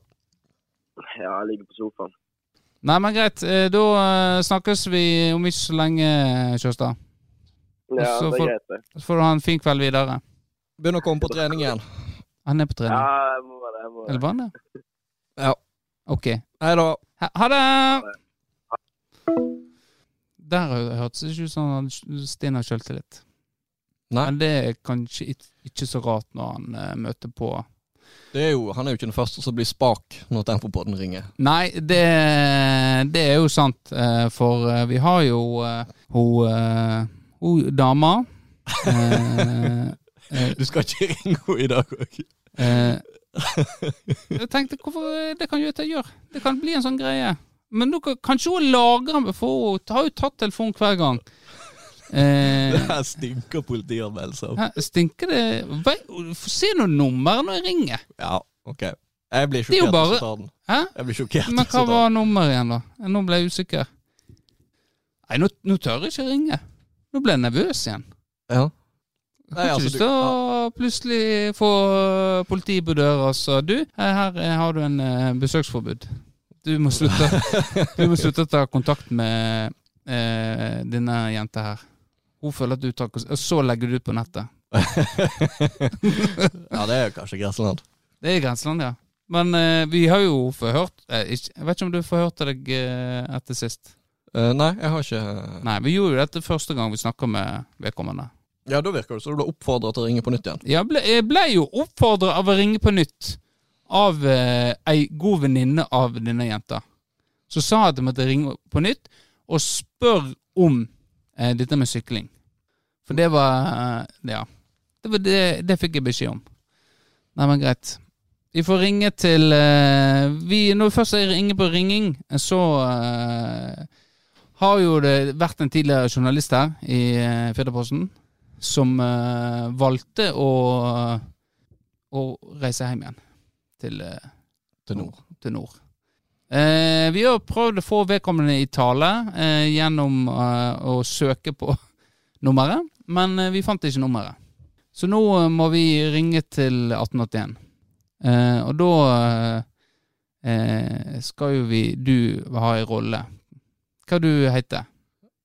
Ja, jeg ligger på sofaen. Nei, men greit. Eh, Da eh, snakkes vi om ikke så lenge, Sjåstad. Ja, det er greit, det. Så får du ha en fin kveld videre. Begynner å komme på trening igjen. Han er på trening. Ja, jeg må det. Jeg må Eller var han det? Ja. Ok. Hei da. Ha, ha det! Der hørtes det ikke ut som han Stine har sjøltillit. Men det er kanskje ikke, så rart når han uh, møter på Det er jo, han er jo ikke den første som blir spak når Tempopodden ringer. Nei, det, det er jo sant, eh, for eh, vi har jo hun, hun dama [LAUGHS] Du skal ikke ringe henne i dag òg. Jeg tenkte hvorfor Det kan jo jeg gjøre. Det kan bli en sånn greie. Men nå kan- kanskje hun lagrer meg, for hun har jo tatt telefonen hver gang. [LAUGHS] Eh, Det her stinker politianmeldelser. Stinker det Vei- se nå nummer når jeg ringer. Ja, ok. Jeg blir er sjokkert bare-. Hæ? Jeg blir sjokkert Men hva var nummeret igjen, da? Nå ble jeg usikker. Nei, nå, nå tør jeg ikke ringe. Nå ble jeg nervøs igjen. Ja. Jeg Nei, altså, ikke lyst til å plutselig få politi på døra og så Du, her, her eh, har du en eh, besøksforbud. Du må slutte, du må slutte å ta kontakt med eh, denne jenta her. Hun føler at du tar Og så legger du ut på nettet. [LAUGHS] ja, det er kanskje grenseland. Det er grenseland, ja. Men eh, vi har jo forhørt eh, Jeg vet ikke om du forhørte deg eh, etter sist? Eh, nei, jeg har ikke Nei, vi gjorde jo dette første gang vi snakka med vedkommende. Ja, da virker det som du ble oppfordra til å ringe på nytt igjen. Jeg ble, jeg ble jo oppfordra av å ringe på nytt av eh, ei god venninne av denne jenta. Så sa at jeg måtte ringe på nytt og spørre om eh, dette med sykling. For det var eh, Ja. Det, var det, det fikk jeg beskjed om. Nei, men greit. Vi får ringe til eh, vi, Når vi først er inne på ringing, så eh, har jo det vært en tidligere journalist her i uh, Firdaposten som uh, valgte å, å reise hjem igjen til, uh, Til nord. til nord. Uh, vi har prøvd å få vedkommende i tale gjennom å søke på [LAUGHS] nummeret, men vi fant ikke nummeret. Så nå må vi ringe til 1881. Eh, og da skal jo vi Du ha en rolle. Hva du heter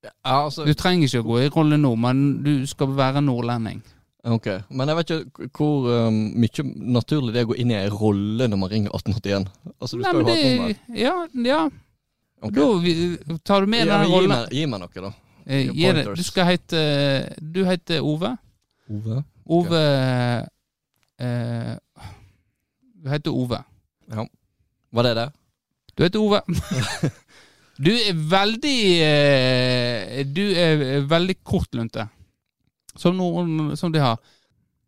Ja, altså, Du trenger ikke å gå i rolle nå, men du skal være nordlending. ok. Men jeg vet ikke hvor um, mye naturlig det er å gå inn i ei rolle når man ringer 1881. Altså, du Nei, skal men jo ha et nummer. ja, ja. Okay. Da vi, tar du med Ja, den rollen. gi meg noe, da. Eh, gi det- Du skal hete Du heter Ove. Ove. Ove eh, Du heter Ove. Ja. Var det det? Du heter Ove. [LAUGHS] Du er veldig eh, Du er veldig kortlunte. Som noen som de har.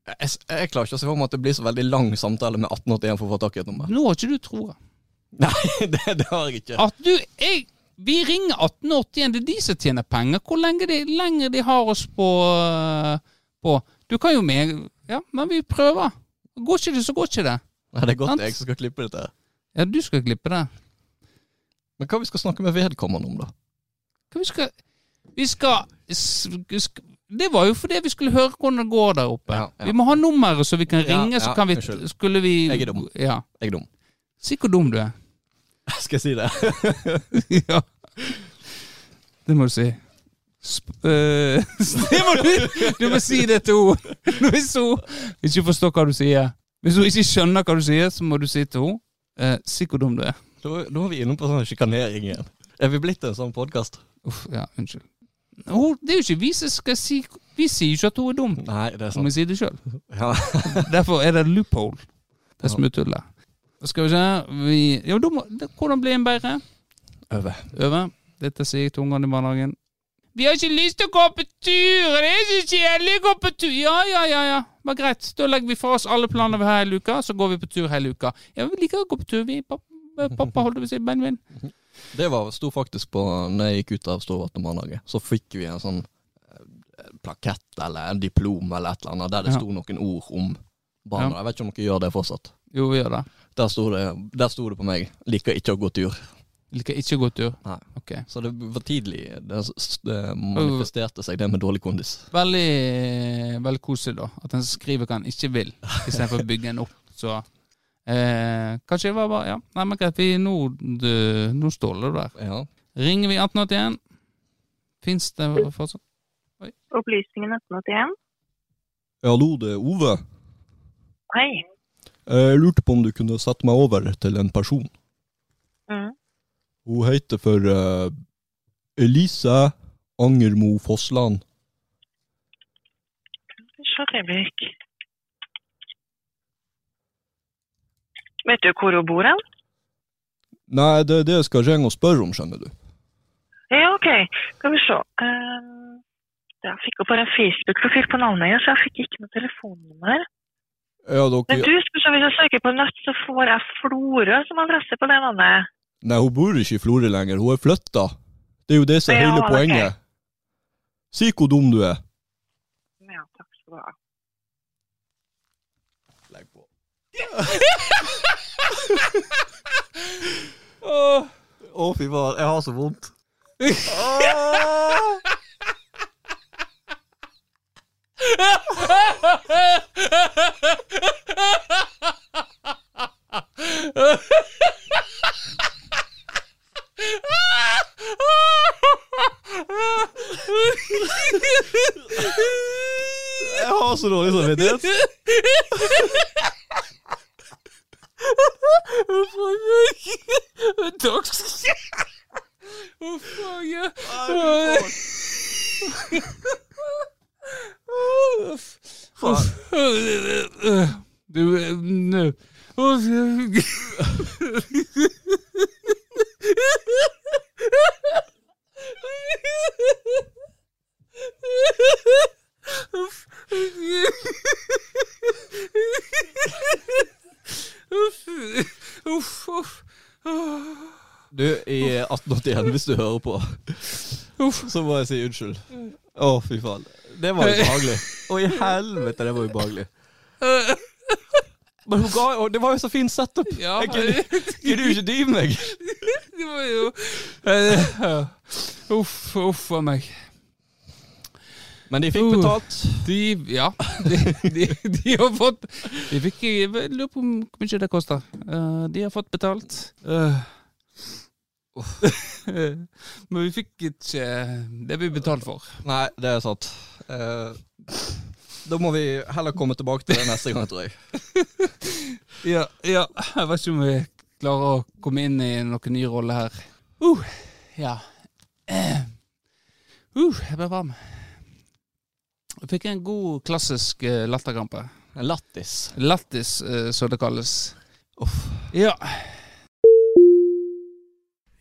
Jeg, jeg klarer ikke å se for meg at det blir så veldig lang samtale med 1881 for å få tak i et nummer. Nå har ikke du troa. Nei, [LAUGHS] det, det har jeg ikke. At du jeg, Vi ringer 1881, det er de som tjener penger. Hvor lenge de, lenger de har oss på, eh, på Du kan jo med Ja, men vi prøver. Går ikke det, så går ikke det. Nei, det er godt er jeg som skal klippe dette. Ja, du skal klippe det. Men hva vi skal snakke med vedkommende om, da? Hva vi skal Vi skal, Det var jo fordi vi skulle høre hvordan det går der oppe. Ja, ja. Vi må ha nummeret så vi kan Ja, ringe, så kan vi unnskyld. Skulle vi Jeg er dum. Ja. Jeg er dum. Si hvor dum du er. [LAUGHS] Skal jeg si det? [LAUGHS] ja. Det må du si. Sp uh, [LAUGHS] det må du, du må si det til henne. Hvis hun ikke forstår hva du sier. Hvis hun ikke skjønner hva du sier, så må du si til henne uh, Si hvor dum du er. Da, nå er vi inne på sånn sjikanering igjen. Er vi blitt en sånn podkast? Uff, ja, unnskyld. Hun, det er jo ikke vi som skal si Vi sier ikke at hun er dum. Nei, det er sant. må vi si det sjøl. [LAUGHS] Ja. Derfor er det loophole. Det er smutthullet. Skal vi se vi, ja, da må, da, Hvordan blir en bedre? Øve. Øve. Dette sier jeg til ungene i barnehagen. Vi har ikke lyst til å gå på tur! Det er så kjedelig å gå på tur! Ja, ja, ja, ja. Men greit. Da legger vi fra oss alle planer vi har hele uka, så går vi på tur hele uka. Ja, vi liker å gå på tur, vi. Pappa, pappa holdt på å si Benjamin. Det var, sto faktisk på Når jeg gikk ut av Storvatn barnehage, så fikk vi en sånn eh, plakett eller en diplom eller et eller annet, der det Ja. sto noen ord om barna. Ja. Jeg vet ikke om dere gjør det fortsatt. Jo, vi gjør det. Der sto det, der sto det på meg 'liker ikke å gå tur'. Liker ikke å gå tur. Nei. Ok. Så det var tidlig. Det, det manifesterte seg det med dårlig kondis. Veldig, veldig koselig, da. At en skriver hva en ikke vil, istedenfor å bygge en opp. Så eh, kanskje det var bare Ja, nei, men greit. Vi, nå, nå står det der. Ja. Ringer vi 1881? Fins det fortsatt? Opplysningen 1881. Hallo, det er Ove. Hei. Jeg lurte på om du kunne sette meg over til en person. Mm. Hun heter for eh, Elise Angermo Fossland. Et øyeblikk. Vet du hvor hun bor hen? Nei, det er det jeg skal ringe og spørre om, skjønner du. Ja, ok. Skal vi se. Uh, jeg fikk opp bare en Facebook-profil på navnet hennes, så jeg fikk ikke noe telefonnummer. Ja, Men du, skal se, hvis jeg søker på nøtt, så får jeg Florø som adresse på det navnet. Nei, hun bor ikke i Florø lenger. Hun er flytta. Det er jo det som er Ja, hele poenget. poenget. Si hvor dum du er. Ja, takk skal du ha. Legg på. [LAUGHS] Å, fy faen. Jeg har så vondt. Åh! Jeg har så dårlig samvittighet. Takk. Uff, ja. Uff. Faen. Du eh, nå. Uff. Uff. Uff. Uff. Du, i 1881, hvis du hører på, så må jeg si unnskyld. Å, fy faen. Det var ubehagelig. Å, i helvete, det var ubehagelig. [LAUGHS] Men hun ga jo Det var jo så fin setup. Ja, Jeg kunne jo ikke dy meg. [LAUGHS] det var jo Uff, uff a meg. Men de fikk Uh. betalt. De Ja, de, de, de har fått De fikk Jeg lurer på hvor mye det kosta. Uh, de har fått betalt. Eh, [LAUGHS] Men vi fikk ikke det vi betalte for. Nei, det er sant. Eh, da må vi heller komme tilbake til det neste gang, tror jeg. [LAUGHS] Ja, ja. Jeg vet ikke om vi klarer å komme inn i noen ny rolle her. Uh, ja. Eh. Uh, jeg ble varm. Fikk en god klassisk uh, latterkrampe. Lattis. Lattis, uh, som det kalles. Uff. Ja.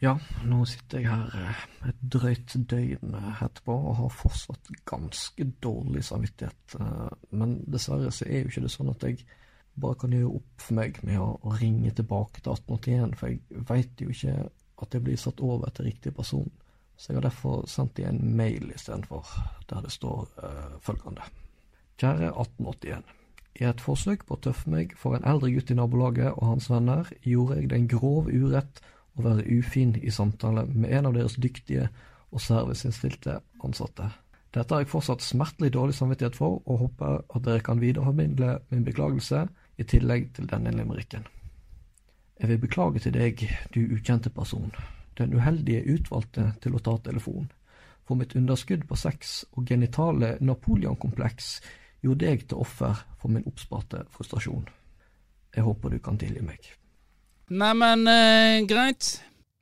Ja, nå sitter jeg her eh, et drøyt døgn eh, etterpå og har fortsatt ganske dårlig samvittighet. eh, Men dessverre så er jo ikke det sånn at jeg bare kan gjøre opp for meg med å ringe tilbake til 1881, for jeg veit jo ikke at jeg blir satt over til riktig person. Så jeg har derfor sendt dem en mail istedenfor, der det står uh, følgende. Kjære 1881. I et forsøk på å tøffe meg for en eldre gutt i nabolaget og hans venner, gjorde jeg den grov urett å være ufin i samtale med en av deres dyktige og serviceinnstilte ansatte. Dette har jeg fortsatt smertelig dårlig samvittighet for, og håper at dere kan videreformidle min beklagelse i tillegg til denne limericken. Jeg vil beklage til deg, du ukjente person, den uheldige utvalgte til å ta telefonen. for mitt underskudd på sex og genitale Napoleon-kompleks gjorde jeg til offer for min oppsparte frustrasjon. Jeg håper du kan tilgi meg. Neimen, eh, greit.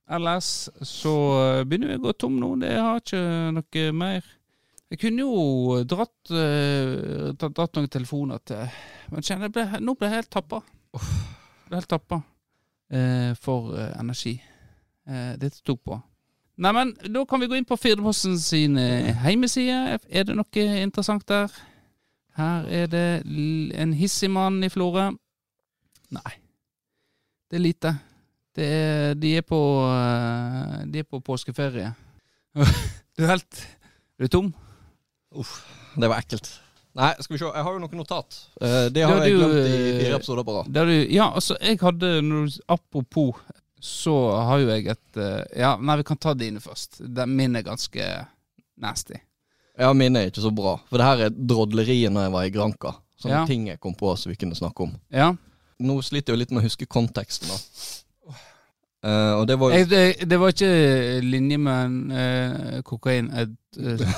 Ellers så eh, begynner vi å gå tom nå. Det har ikke noe mer. Jeg kunne jo dratt, eh, dratt noen telefoner til Men kjenner jeg ble, nå ble jeg helt tappa. Ble helt tappa eh, for eh, energi. Eh, dette tok på. Neimen, da kan vi gå inn på Firdeposten sin eh, heimeside. Er det noe interessant der? Her er det en hissig mann i Florø. Nei. Det er lite. Det er, de er på eh, De er på påskeferie. [LAUGHS] Du er helt Du er tom? Det var ekkelt. Nei, skal vi se. Jeg har jo noe notat. Eh, det har jeg jeg du, glemt i eh, fire episoder på rad. Ja, altså, jeg hadde noe, Apropos, så har jo jeg et eh, Ja, nei, vi kan ta dine først. Den min er ganske nasty. Ja, mine er ikke så bra. For det her er drodleriet når jeg var i Granca. Sånne Ja. ting jeg kom på som vi kunne snakke om. Ja. Nå sliter jeg jo litt med å huske konteksten, da. Uh, og det var jo Jeg, det, det var ikke linje med en, eh, kokain. Jeg,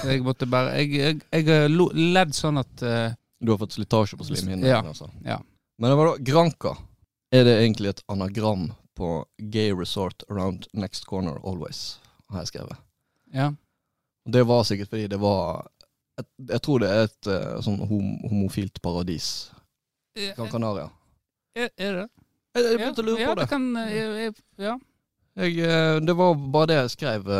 jeg måtte bare Jeg, jeg, jeg har ledd sånn at uh, Du har fått slitasje på slimhinnen. Ja, Altså. ja. Men det var da Granca. Er det egentlig et anagram på Gay Resort Around Next Corner Always, har jeg skrevet. Ja. Det var sikkert fordi det var et, Jeg tror det er et eh, sånn hom homofilt paradis. Gran Canaria. Er, er det? Jeg, jeg begynte å lure ja, på det. det kan, eh, jeg, ja. Jeg, eh, det var bare det jeg skrev,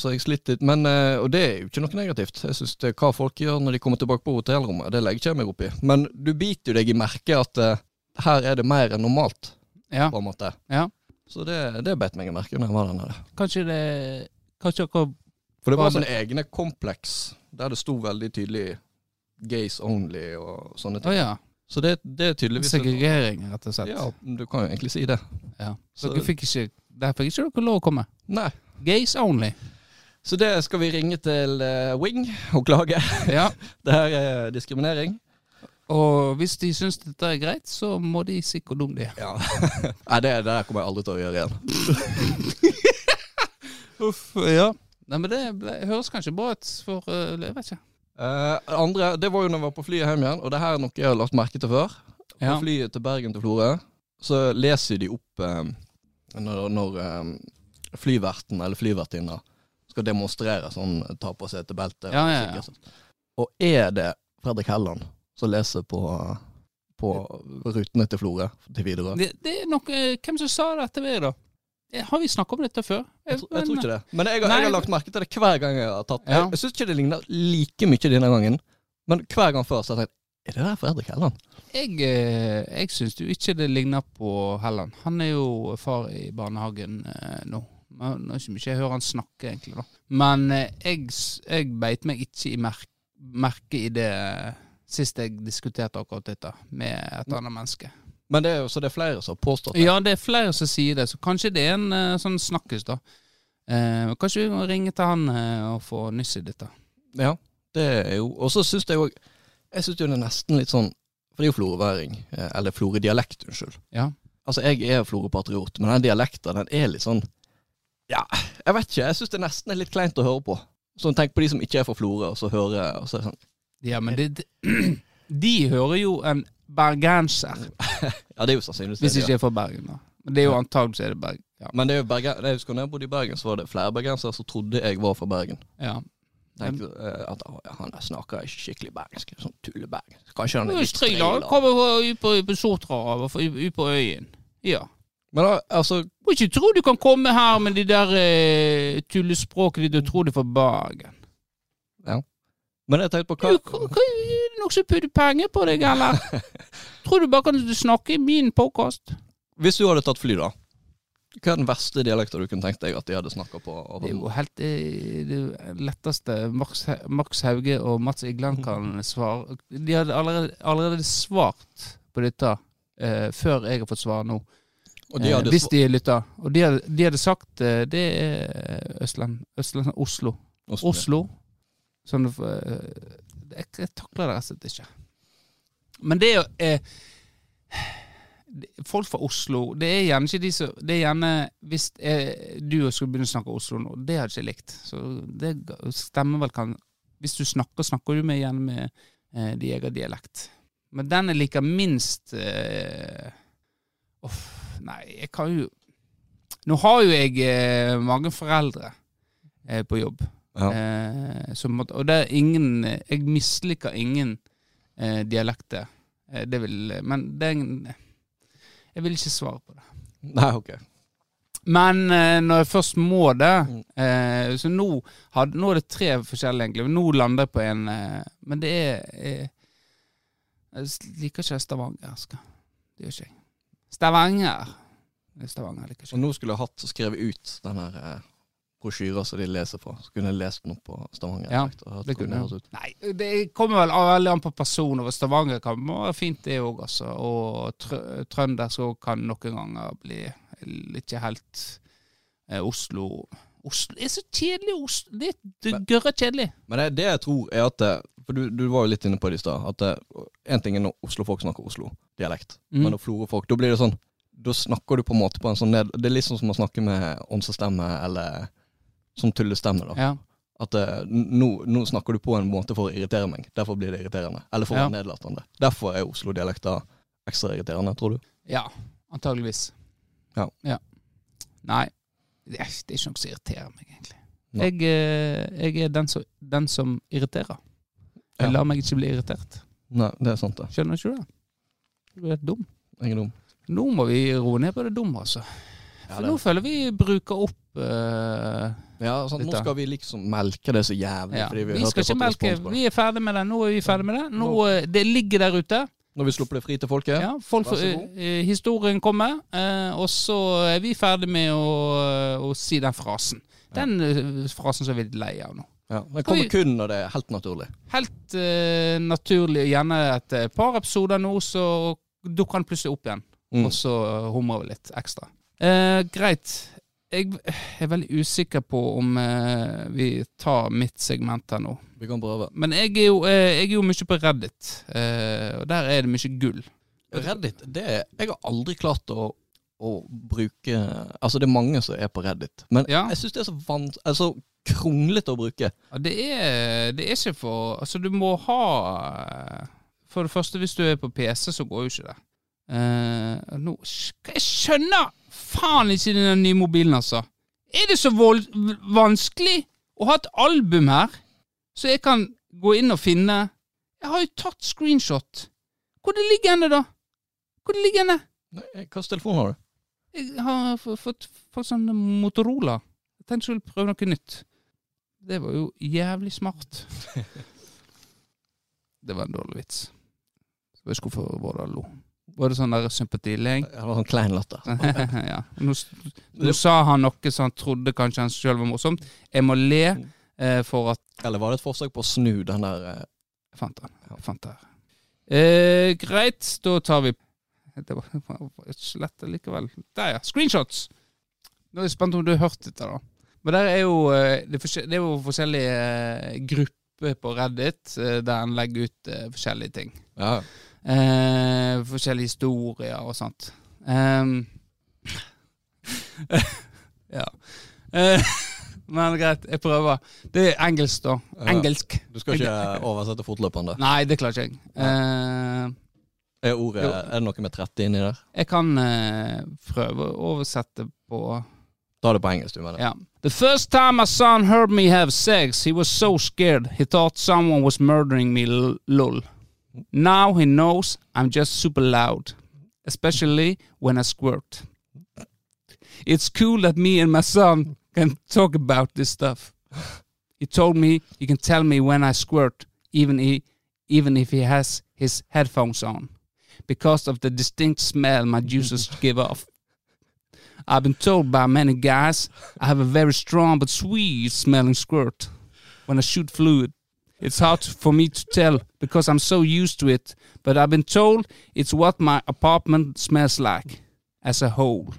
så jeg slitt litt. Men, og det er jo ikke noe negativt. Jeg synes det er Hva folk gjør når de kommer tilbake på hotellrommet, det legger ikke jeg meg opp i. Men du biter jo deg i merket at her er det mer enn normalt, ja. på en måte. Ja. Så det, det bet meg i merket når jeg var der nede. Kanskje det Kanskje dere For det var sånne egne kompleks der det sto veldig tydelig gays only og sånne ting. ting. ja. Så det, det er tydeligvis Segregering, rett og slett. Ja, du kan jo egentlig si det. Ja. Så- Dere fikk ikke Der fikk ikke dere lov å komme. Nei. Gays only. Så det skal vi ringe til uh, Wing og klage. Ja. [LAUGHS] Det her er diskriminering. Og hvis de syns dette er greit, så må de si hvor dum de er. Ja. [LAUGHS] Nei, det, det der kommer jeg aldri til å gjøre igjen. [LAUGHS] Uff, ja. Nei, men det ble, høres kanskje bra ut for uh, Jeg vet ikke. Eh, andre, det var jo når jeg var på flyet hjem igjen, og det her er noe jeg har lagt merke til før. Ja. På flyet til Bergen til Florø, så leser de opp eh, når, når flyverten eller flyvertinna skal demonstrere sånn, ta på setebelte. Ja, ja, ja. Og er det Fredrik Helland som leser på, på rutene til Florø til Widerøe? Det, det er nok Hvem som sa det til meg, da? Eh, Har vi snakka om dette før? Jeg, tror- jeg tror ikke det. Men jeg, har- jeg har lagt merke til det hver gang jeg har tatt Ja. Jeg, jeg syns ikke det ligner like mye denne gangen, men hver gang før så har jeg tenkt Er det der Fredrik Helland? Jeg, eh, jeg syns jo ikke det ligner på Helland. Han er jo far i barnehagen eh, nå. Men Nå er ikke mye jeg hører han snakke, egentlig. da. Men eh, jeg, jeg beit meg ikke i merk, merke i det eh, sist jeg diskuterte akkurat dette med et annet menneske. Men det er jo så det er flere som har påstått det. Ja, det er flere som sier det, så kanskje det er en uh, sånn snakkes, da. Uh, kanskje vi må ringe til han uh, og få nyss i dette. Ja, det er jo Og så syns jeg òg Jeg syns jo det er nesten litt sånn For det er jo floreværing. Eller floredialekt, unnskyld. Ja. Altså, jeg er florepatriot, men den dialekten, den er litt sånn Ja, jeg vet ikke. Jeg syns det nesten er litt kleint å høre på. Sånn, Tenk på de som ikke er fra Florø, og så hører og så er det sånn Ja, men det, [CLEARS THROAT] De hører jo en bergenser, [LAUGHS] Ja, det er jo sannsynligvis hvis ikke jeg er fra Bergen, da. Men det er jo antagelig så er det Bergen. Ja. Men det er jo Bergen, jeg husker når jeg bodde i Bergen, så var det flere bergensere som trodde jeg var fra Bergen. ja. Tenkte eh, at han der snakker ikke skikkelig bergensk. Sånn tullebergensk. Kanskje han er litt Østryland da. kommer ut på, på Sorthavet, ut på øyen. Ja. Men da, altså Må ikke tro du kan komme her med de der eh, tullespråket ditt og tro det er fra Bergen. Men jeg tenkte på hva Du, hva, er det noen som putter penger på deg, eller? [LAUGHS] Tror du bare kan snakke i min påkast? Hvis du hadde tatt fly, da. Hva er den verste dialekten du kunne tenkt deg at de hadde snakka på? Det er jo helt eh, det letteste Max, Max Hauge og Mats Igland kan [LAUGHS] svare. De hadde allerede, allerede svart på dette eh, før jeg har fått svare nå. De eh, hvis de lytter. Og de hadde, de hadde sagt eh, det er Østland. Østland Oslo. Oslo. Oslo. Sånn eh, jeg, jeg takler det rett og slett ikke. Men det er jo eh, Folk fra Oslo Det er gjerne ikke de som Det er gjerne Hvis eh, du skulle begynne å snakke Oslo nå, det hadde ikke likt. Så det stemmer vel kan Hvis du snakker, snakker du med gjerne med eh, de egen dialekt. Men den jeg liker minst eh, oh, nei, jeg kan jo Nå har jo jeg eh, mange foreldre eh, på jobb. Ja. Eh, som og det er ingen Jeg misliker ingen eh, dialekter. Eh, det vil Men det er ingen Jeg vil ikke svare på det. Nei, ok. Men eh, når jeg først må det Mm. eh, Så nå, had, nå er det tre forskjellige, egentlig. Nå lander jeg på en eh, Men det er Jeg, Jeg liker ikke Stavanger. Skal. Det gjør ikke jeg. Stavanger. Er Stavanger liker ikke. Og nå skulle jeg hatt skrevet ut den her eh, brosjyra som de leser fra. Så kunne jeg lest noe på Stavanger. Ja, og hørt det kunne ut. Nei, det kommer vel veldig an på person. Og Stavanger kan være fint, det òg, altså. Og tr trøndersk òg kan noen ganger bli ikke helt eh, Oslo Oslo er så kjedelig, Oslo. Det er gørre kjedelig. Men det, det jeg tror er at eh, For du, du var jo litt inne på det i stad. At én ting er når Oslo-folk snakker Oslo-dialekt. Mm. Men når Florø-folk Da blir det sånn Da snakker du på en måte på en sånn ned Det er litt sånn som å snakke med åndsestemme eller sånn tullestemme. da Ja. At eh, nå, nå snakker du på en måte for å irritere meg. Derfor blir det irriterende. Eller for å Ja. være nedlatende. Derfor er Oslo-dialekta ekstra irriterende, tror du? ja, antageligvis. Ja. Nei, det er, det er ikke noe som irriterer meg, egentlig. Nei. Jeg, eh, jeg er den som, den som irriterer. Jeg Ja. lar meg ikke bli irritert. Nei, det er sant, det. Skjønner ikke du det? Du er dum. Jeg er dum. Nå må vi roe ned på det dumme, altså. Ja, For det- nå føler vi bruker opp uh, Ja, sånn, Nå skal vi liksom melke det så jævlig. ja. Vi, Vi skal ikke melke. Vi er ferdig med det. Nå er vi ferdig med det. Nå, Nå- eh, det ligger der ute. Når vi slipper det fri til folket. Ja, folk, eh, historien kommer, og så er vi ferdig med å, å si den frasen. Den ja. frasen som vi er lei av nå. Ja. Den kommer kun når det er helt naturlig. Helt uh, naturlig. Gjerne et par episoder nå, så dukker den plutselig opp igjen. Mm. Og så humrer vi litt ekstra. Eh, greit. Jeg er veldig usikker på om eh, vi tar mitt segment her nå. Vi kan prøve. Men jeg er jo, eh, jeg er jo mye på Reddit, eh, og der er det mye gull. Reddit, det er, Jeg har aldri klart å, å bruke Altså, det er mange som er på Reddit, men Ja. jeg syns det er så vanskelig altså, kronglete å bruke. Ja, det er, det er ikke for Altså, du må ha For det første, hvis du er på PC, så går jo ikke det. Eh, nå, jeg skjønner faen ikke den nye mobilen, altså. Er det så vanskelig å ha et album her, så jeg kan gå inn og finne Jeg har jo tatt screenshot. Hvor det ligger henne, da? Hvor det ligger henne? Hvilken telefon har du? Jeg har fått, fått sånn Motorola. Jeg tenkte jeg skulle prøve noe nytt. Det var jo jævlig smart. [LAUGHS] det var en dårlig vits. Jeg skulle få våre Vårdal lo. Var det sånn der sympatileng? Det var sånn klein latter. [LAUGHS] ja. Nå, nå sa han noe som han trodde kanskje han sjøl var morsomt. Jeg må le eh, for at Eller var det et forsøk på å snu den der eh, Jeg fant den. Jeg fant den. Eh, greit, da tar vi Det var var slett likevel. Der, ja. Screenshots! Nå er jeg spent om du har hørt dette, da. Men der er jo, eh, det, er det jo forskjellige eh, grupper på Reddit eh, der en legger ut forskjellige ting. Ja. Eh, forskjellige historier og sånt. Ehm. [LAUGHS] ja. Eh, [LAUGHS] men greit, jeg prøver. Det er engelsk, da. Engelsk. Du skal ikke oversette fortløpende. Nei, det klarer ikke jeg. Eh, Er, ordet, er det noe med 30 inni der? jeg kan eh, prøve å oversette på Ta det på engelsk, du mener. Ja. The first time my son heard me have sex, he was so scared he thought someone was murdering me, lol. Now he knows I'm just super loud, especially when I squirt. It's cool that me and my son can talk about this stuff. He told me he can tell me when I squirt, even he, even if he has his headphones on, because of the distinct smell my juices [LAUGHS] give off. I've been told by many guys I have a very strong but sweet smelling squirt when I shoot fluid. It's hard for me to tell because I'm so used to it, but I've been told it's what my apartment smells like as a whole.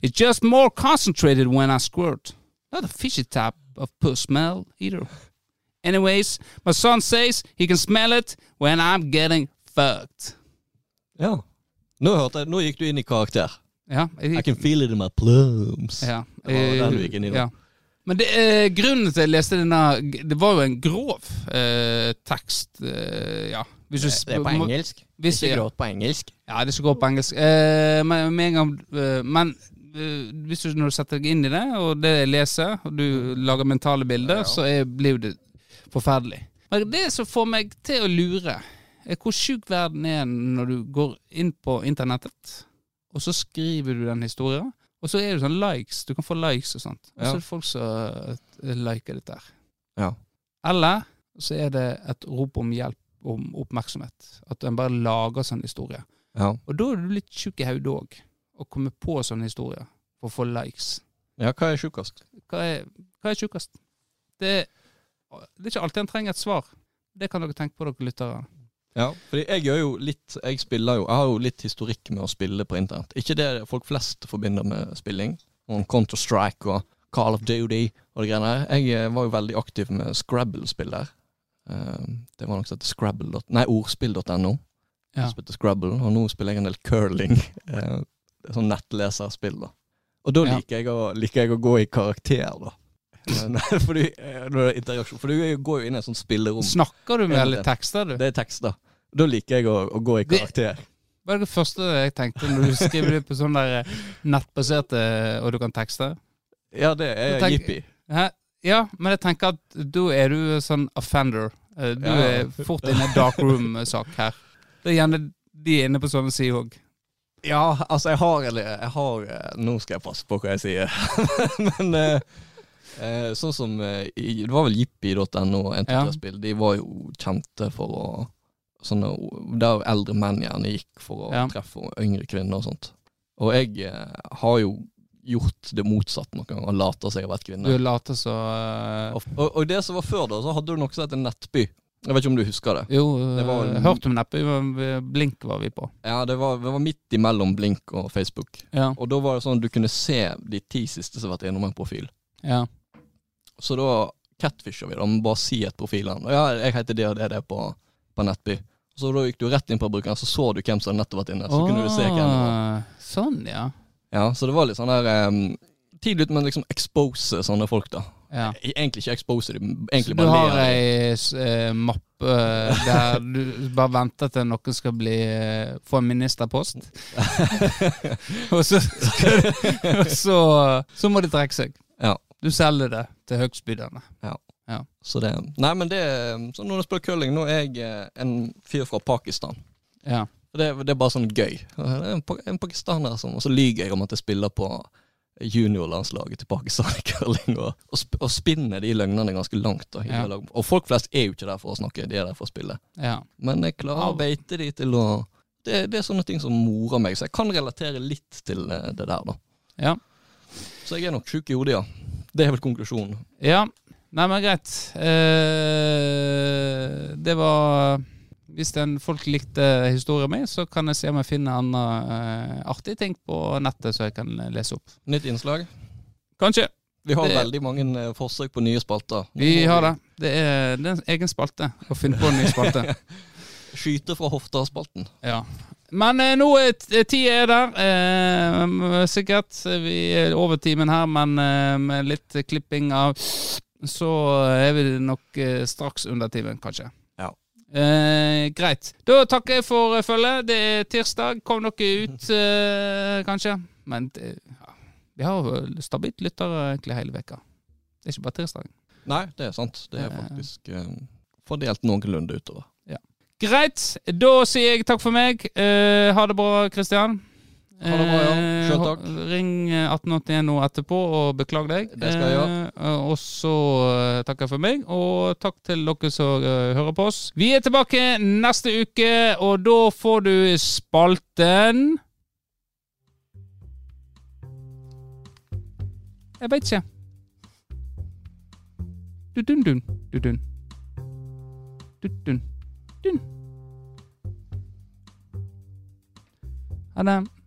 It's just more concentrated when I squirt. Not a fishy type of puss smell either. Anyways, my son says he can smell it when I'm getting fucked. Ja. Nå, hørte jeg, nå gikk du inn i karakter. Ja, jeg, I can feel it in my plums. Ja. Det var eh, den du gikk inn i. Ja. Men det, eh, grunnen til at jeg leste denne Det var jo en grov eh, tekst. Eh, ja. Hvis du, Det er på engelsk. Hvis, Ikke grått gråt på engelsk. ja, det er ikke gå på engelsk. Eh, men med en gang eh, Men eh, hvis du, når du setter deg inn i det, og det jeg leser, og du lager mentale bilder, Ja. så er, blir det forferdelig. Men det som får meg til å lure, er hvor sjuk verden er når du går inn på internettet, og så skriver du den historien, og så er det sånn likes. Du kan få likes og sånt. Og så Ja. er det folk som eh, liker dette her. Ja. Eller så er det et rop om hjelp, om oppmerksomhet. At en bare lager sånn historie. Ja. Og da er du litt tjukk i hodet òg, å komme på sånne historier for å få likes. ja, hva er tjukkast? Hva er, hva er tjukkest? Det, det er ikke alltid en trenger et svar. Det kan dere tenke på, dere lyttere. Ja, fordi jeg gjør jo litt Jeg spiller jo Jeg har jo litt historikk med å spille på internett. Ikke det folk flest forbinder med spilling. Om Counter-Strike og Call of Duty og de greiene der. Jeg eh, var jo veldig aktiv med Scrabble-spill der. Eh, det var nok som Scrabble. Nei, ordspill.no. Ja. Spilte Scrabble, og nå spiller jeg en del curling. [LAUGHS] Eh, sånn nettleserspill, da. Og da Ja. jeg å, liker jeg å gå i karakter, da. [LAUGHS] Eh, Nei, for du, når det er interaksjon. For du går jo inn i et sånt spillerom. Snakker du med eller tekster, du? Det er tekster. Da liker jeg å, å gå i karakter. Hva er det første jeg tenkte når du skriver det på sånn der eh, nettbaserte og du kan tekste? Ja, det er jippi. Ja, men jeg tenker at da er du sånn offender. Eh, Du Ja. er fort inne i dark room-sak her. Det er gjerne de er inne på sånne sider òg. Ja, altså, jeg har Jeg har eh, Nå skal jeg passe på hva jeg sier. [LAUGHS] Men eh, eh, sånn som eh, i, Det var vel jippi.no, NTT-spill. De var jo kjente for å Sånne Der eldre menn gjerne gikk for å Ja. treffe yngre kvinner og sånt. Og jeg eh, har jo gjort det motsatte noen ganger, og later seg å har vært Du kvinne. later så uh... Og, og, og det som var før, da, så hadde du noe som heter Nettby. Jeg vet ikke om du husker det? Jo, Det var- eh, hørte om Nettby. Blink var vi på. Ja, det var, det var midt imellom Blink og Facebook. Ja. Og da var det sånn at du kunne se de ti siste som har vært innom en profil. ja. Så da catfisher vi, dem, bare si et profilnavn. Ja, jeg heter det og det, det på, på Nettby. Så da gikk du rett inn på brukeren, så så du hvem som hadde nettopp vært inne. Så kunne du se hvem. Åh, Sånn, ja. Ja, så det var litt sånn der um, Tidlig ut med liksom expose sånne folk, da. ja. Egentlig ikke expose dem, Så egentlig du bare har ei eh, mappe eh, der du bare venter til noen skal bli eh, få en ministerpost? [LAUGHS] og så, og så, så må de trekke seg. Ja. Du selger det til høgstbydende. Så det Nei, men det Så når du spiller curling, nå er jeg eh, en fyr fra Pakistan. Ja. Det, det er bare sånn gøy. En, en pakistaner som Og så lyver jeg om at jeg spiller på juniorlandslaget til Pakistan i curling, og, og, sp og spinner de løgnene ganske langt. Da, Ja. Og folk flest er jo ikke der for å snakke, de er der for å spille. ja. Men jeg klarer å beite de til å det, det er sånne ting som morer meg, så jeg kan relatere litt til eh, det der, da. Ja. Så jeg er nok sjuk i hodet, ja. Det er vel konklusjonen. Ja, nei, men greit. Eh, det var Hvis den, folk likte historien min, så kan jeg se om jeg finner andre eh, artige ting på nettet så jeg kan lese opp. Nytt innslag. Kanskje. Vi har Det- veldig mange eh, forsøk på nye spalter. Vi har det. Det er, det er en egen spalte å finne på en ny spalte. [LAUGHS] Skyte fra hofta-spalten. Ja. Men eh, nå er t- tida er der. Eh, sikkert. Vi er over timen her, men eh, med litt klipping av Så er vi nok eh, straks under timen, kanskje. Ja. Eh, greit. Da takker jeg for eh, følget. Det er tirsdag. Kom dere ut, [LAUGHS] eh, kanskje. Men det, ja. vi har jo stabilt lyttere egentlig hele veka. Det er ikke bare tirsdag. Nei, det er sant. Det er Eh. faktisk eh, fordelt noenlunde utover. Greit. Da sier jeg takk for meg. Eh, ha det bra, Kristian. Ha det bra, ja. Sjøl takk. Eh, Ring eh, 1881 nå etterpå og beklag deg. Det skal jeg gjøre. Eh, og så eh, takker jeg for meg, og takk til dere som eh, hører på oss. Vi er tilbake neste uke, og da får du spalten Jeg veit ikke. Du-dun-dun. Du-dun. Du-dun. Dun. Ha det.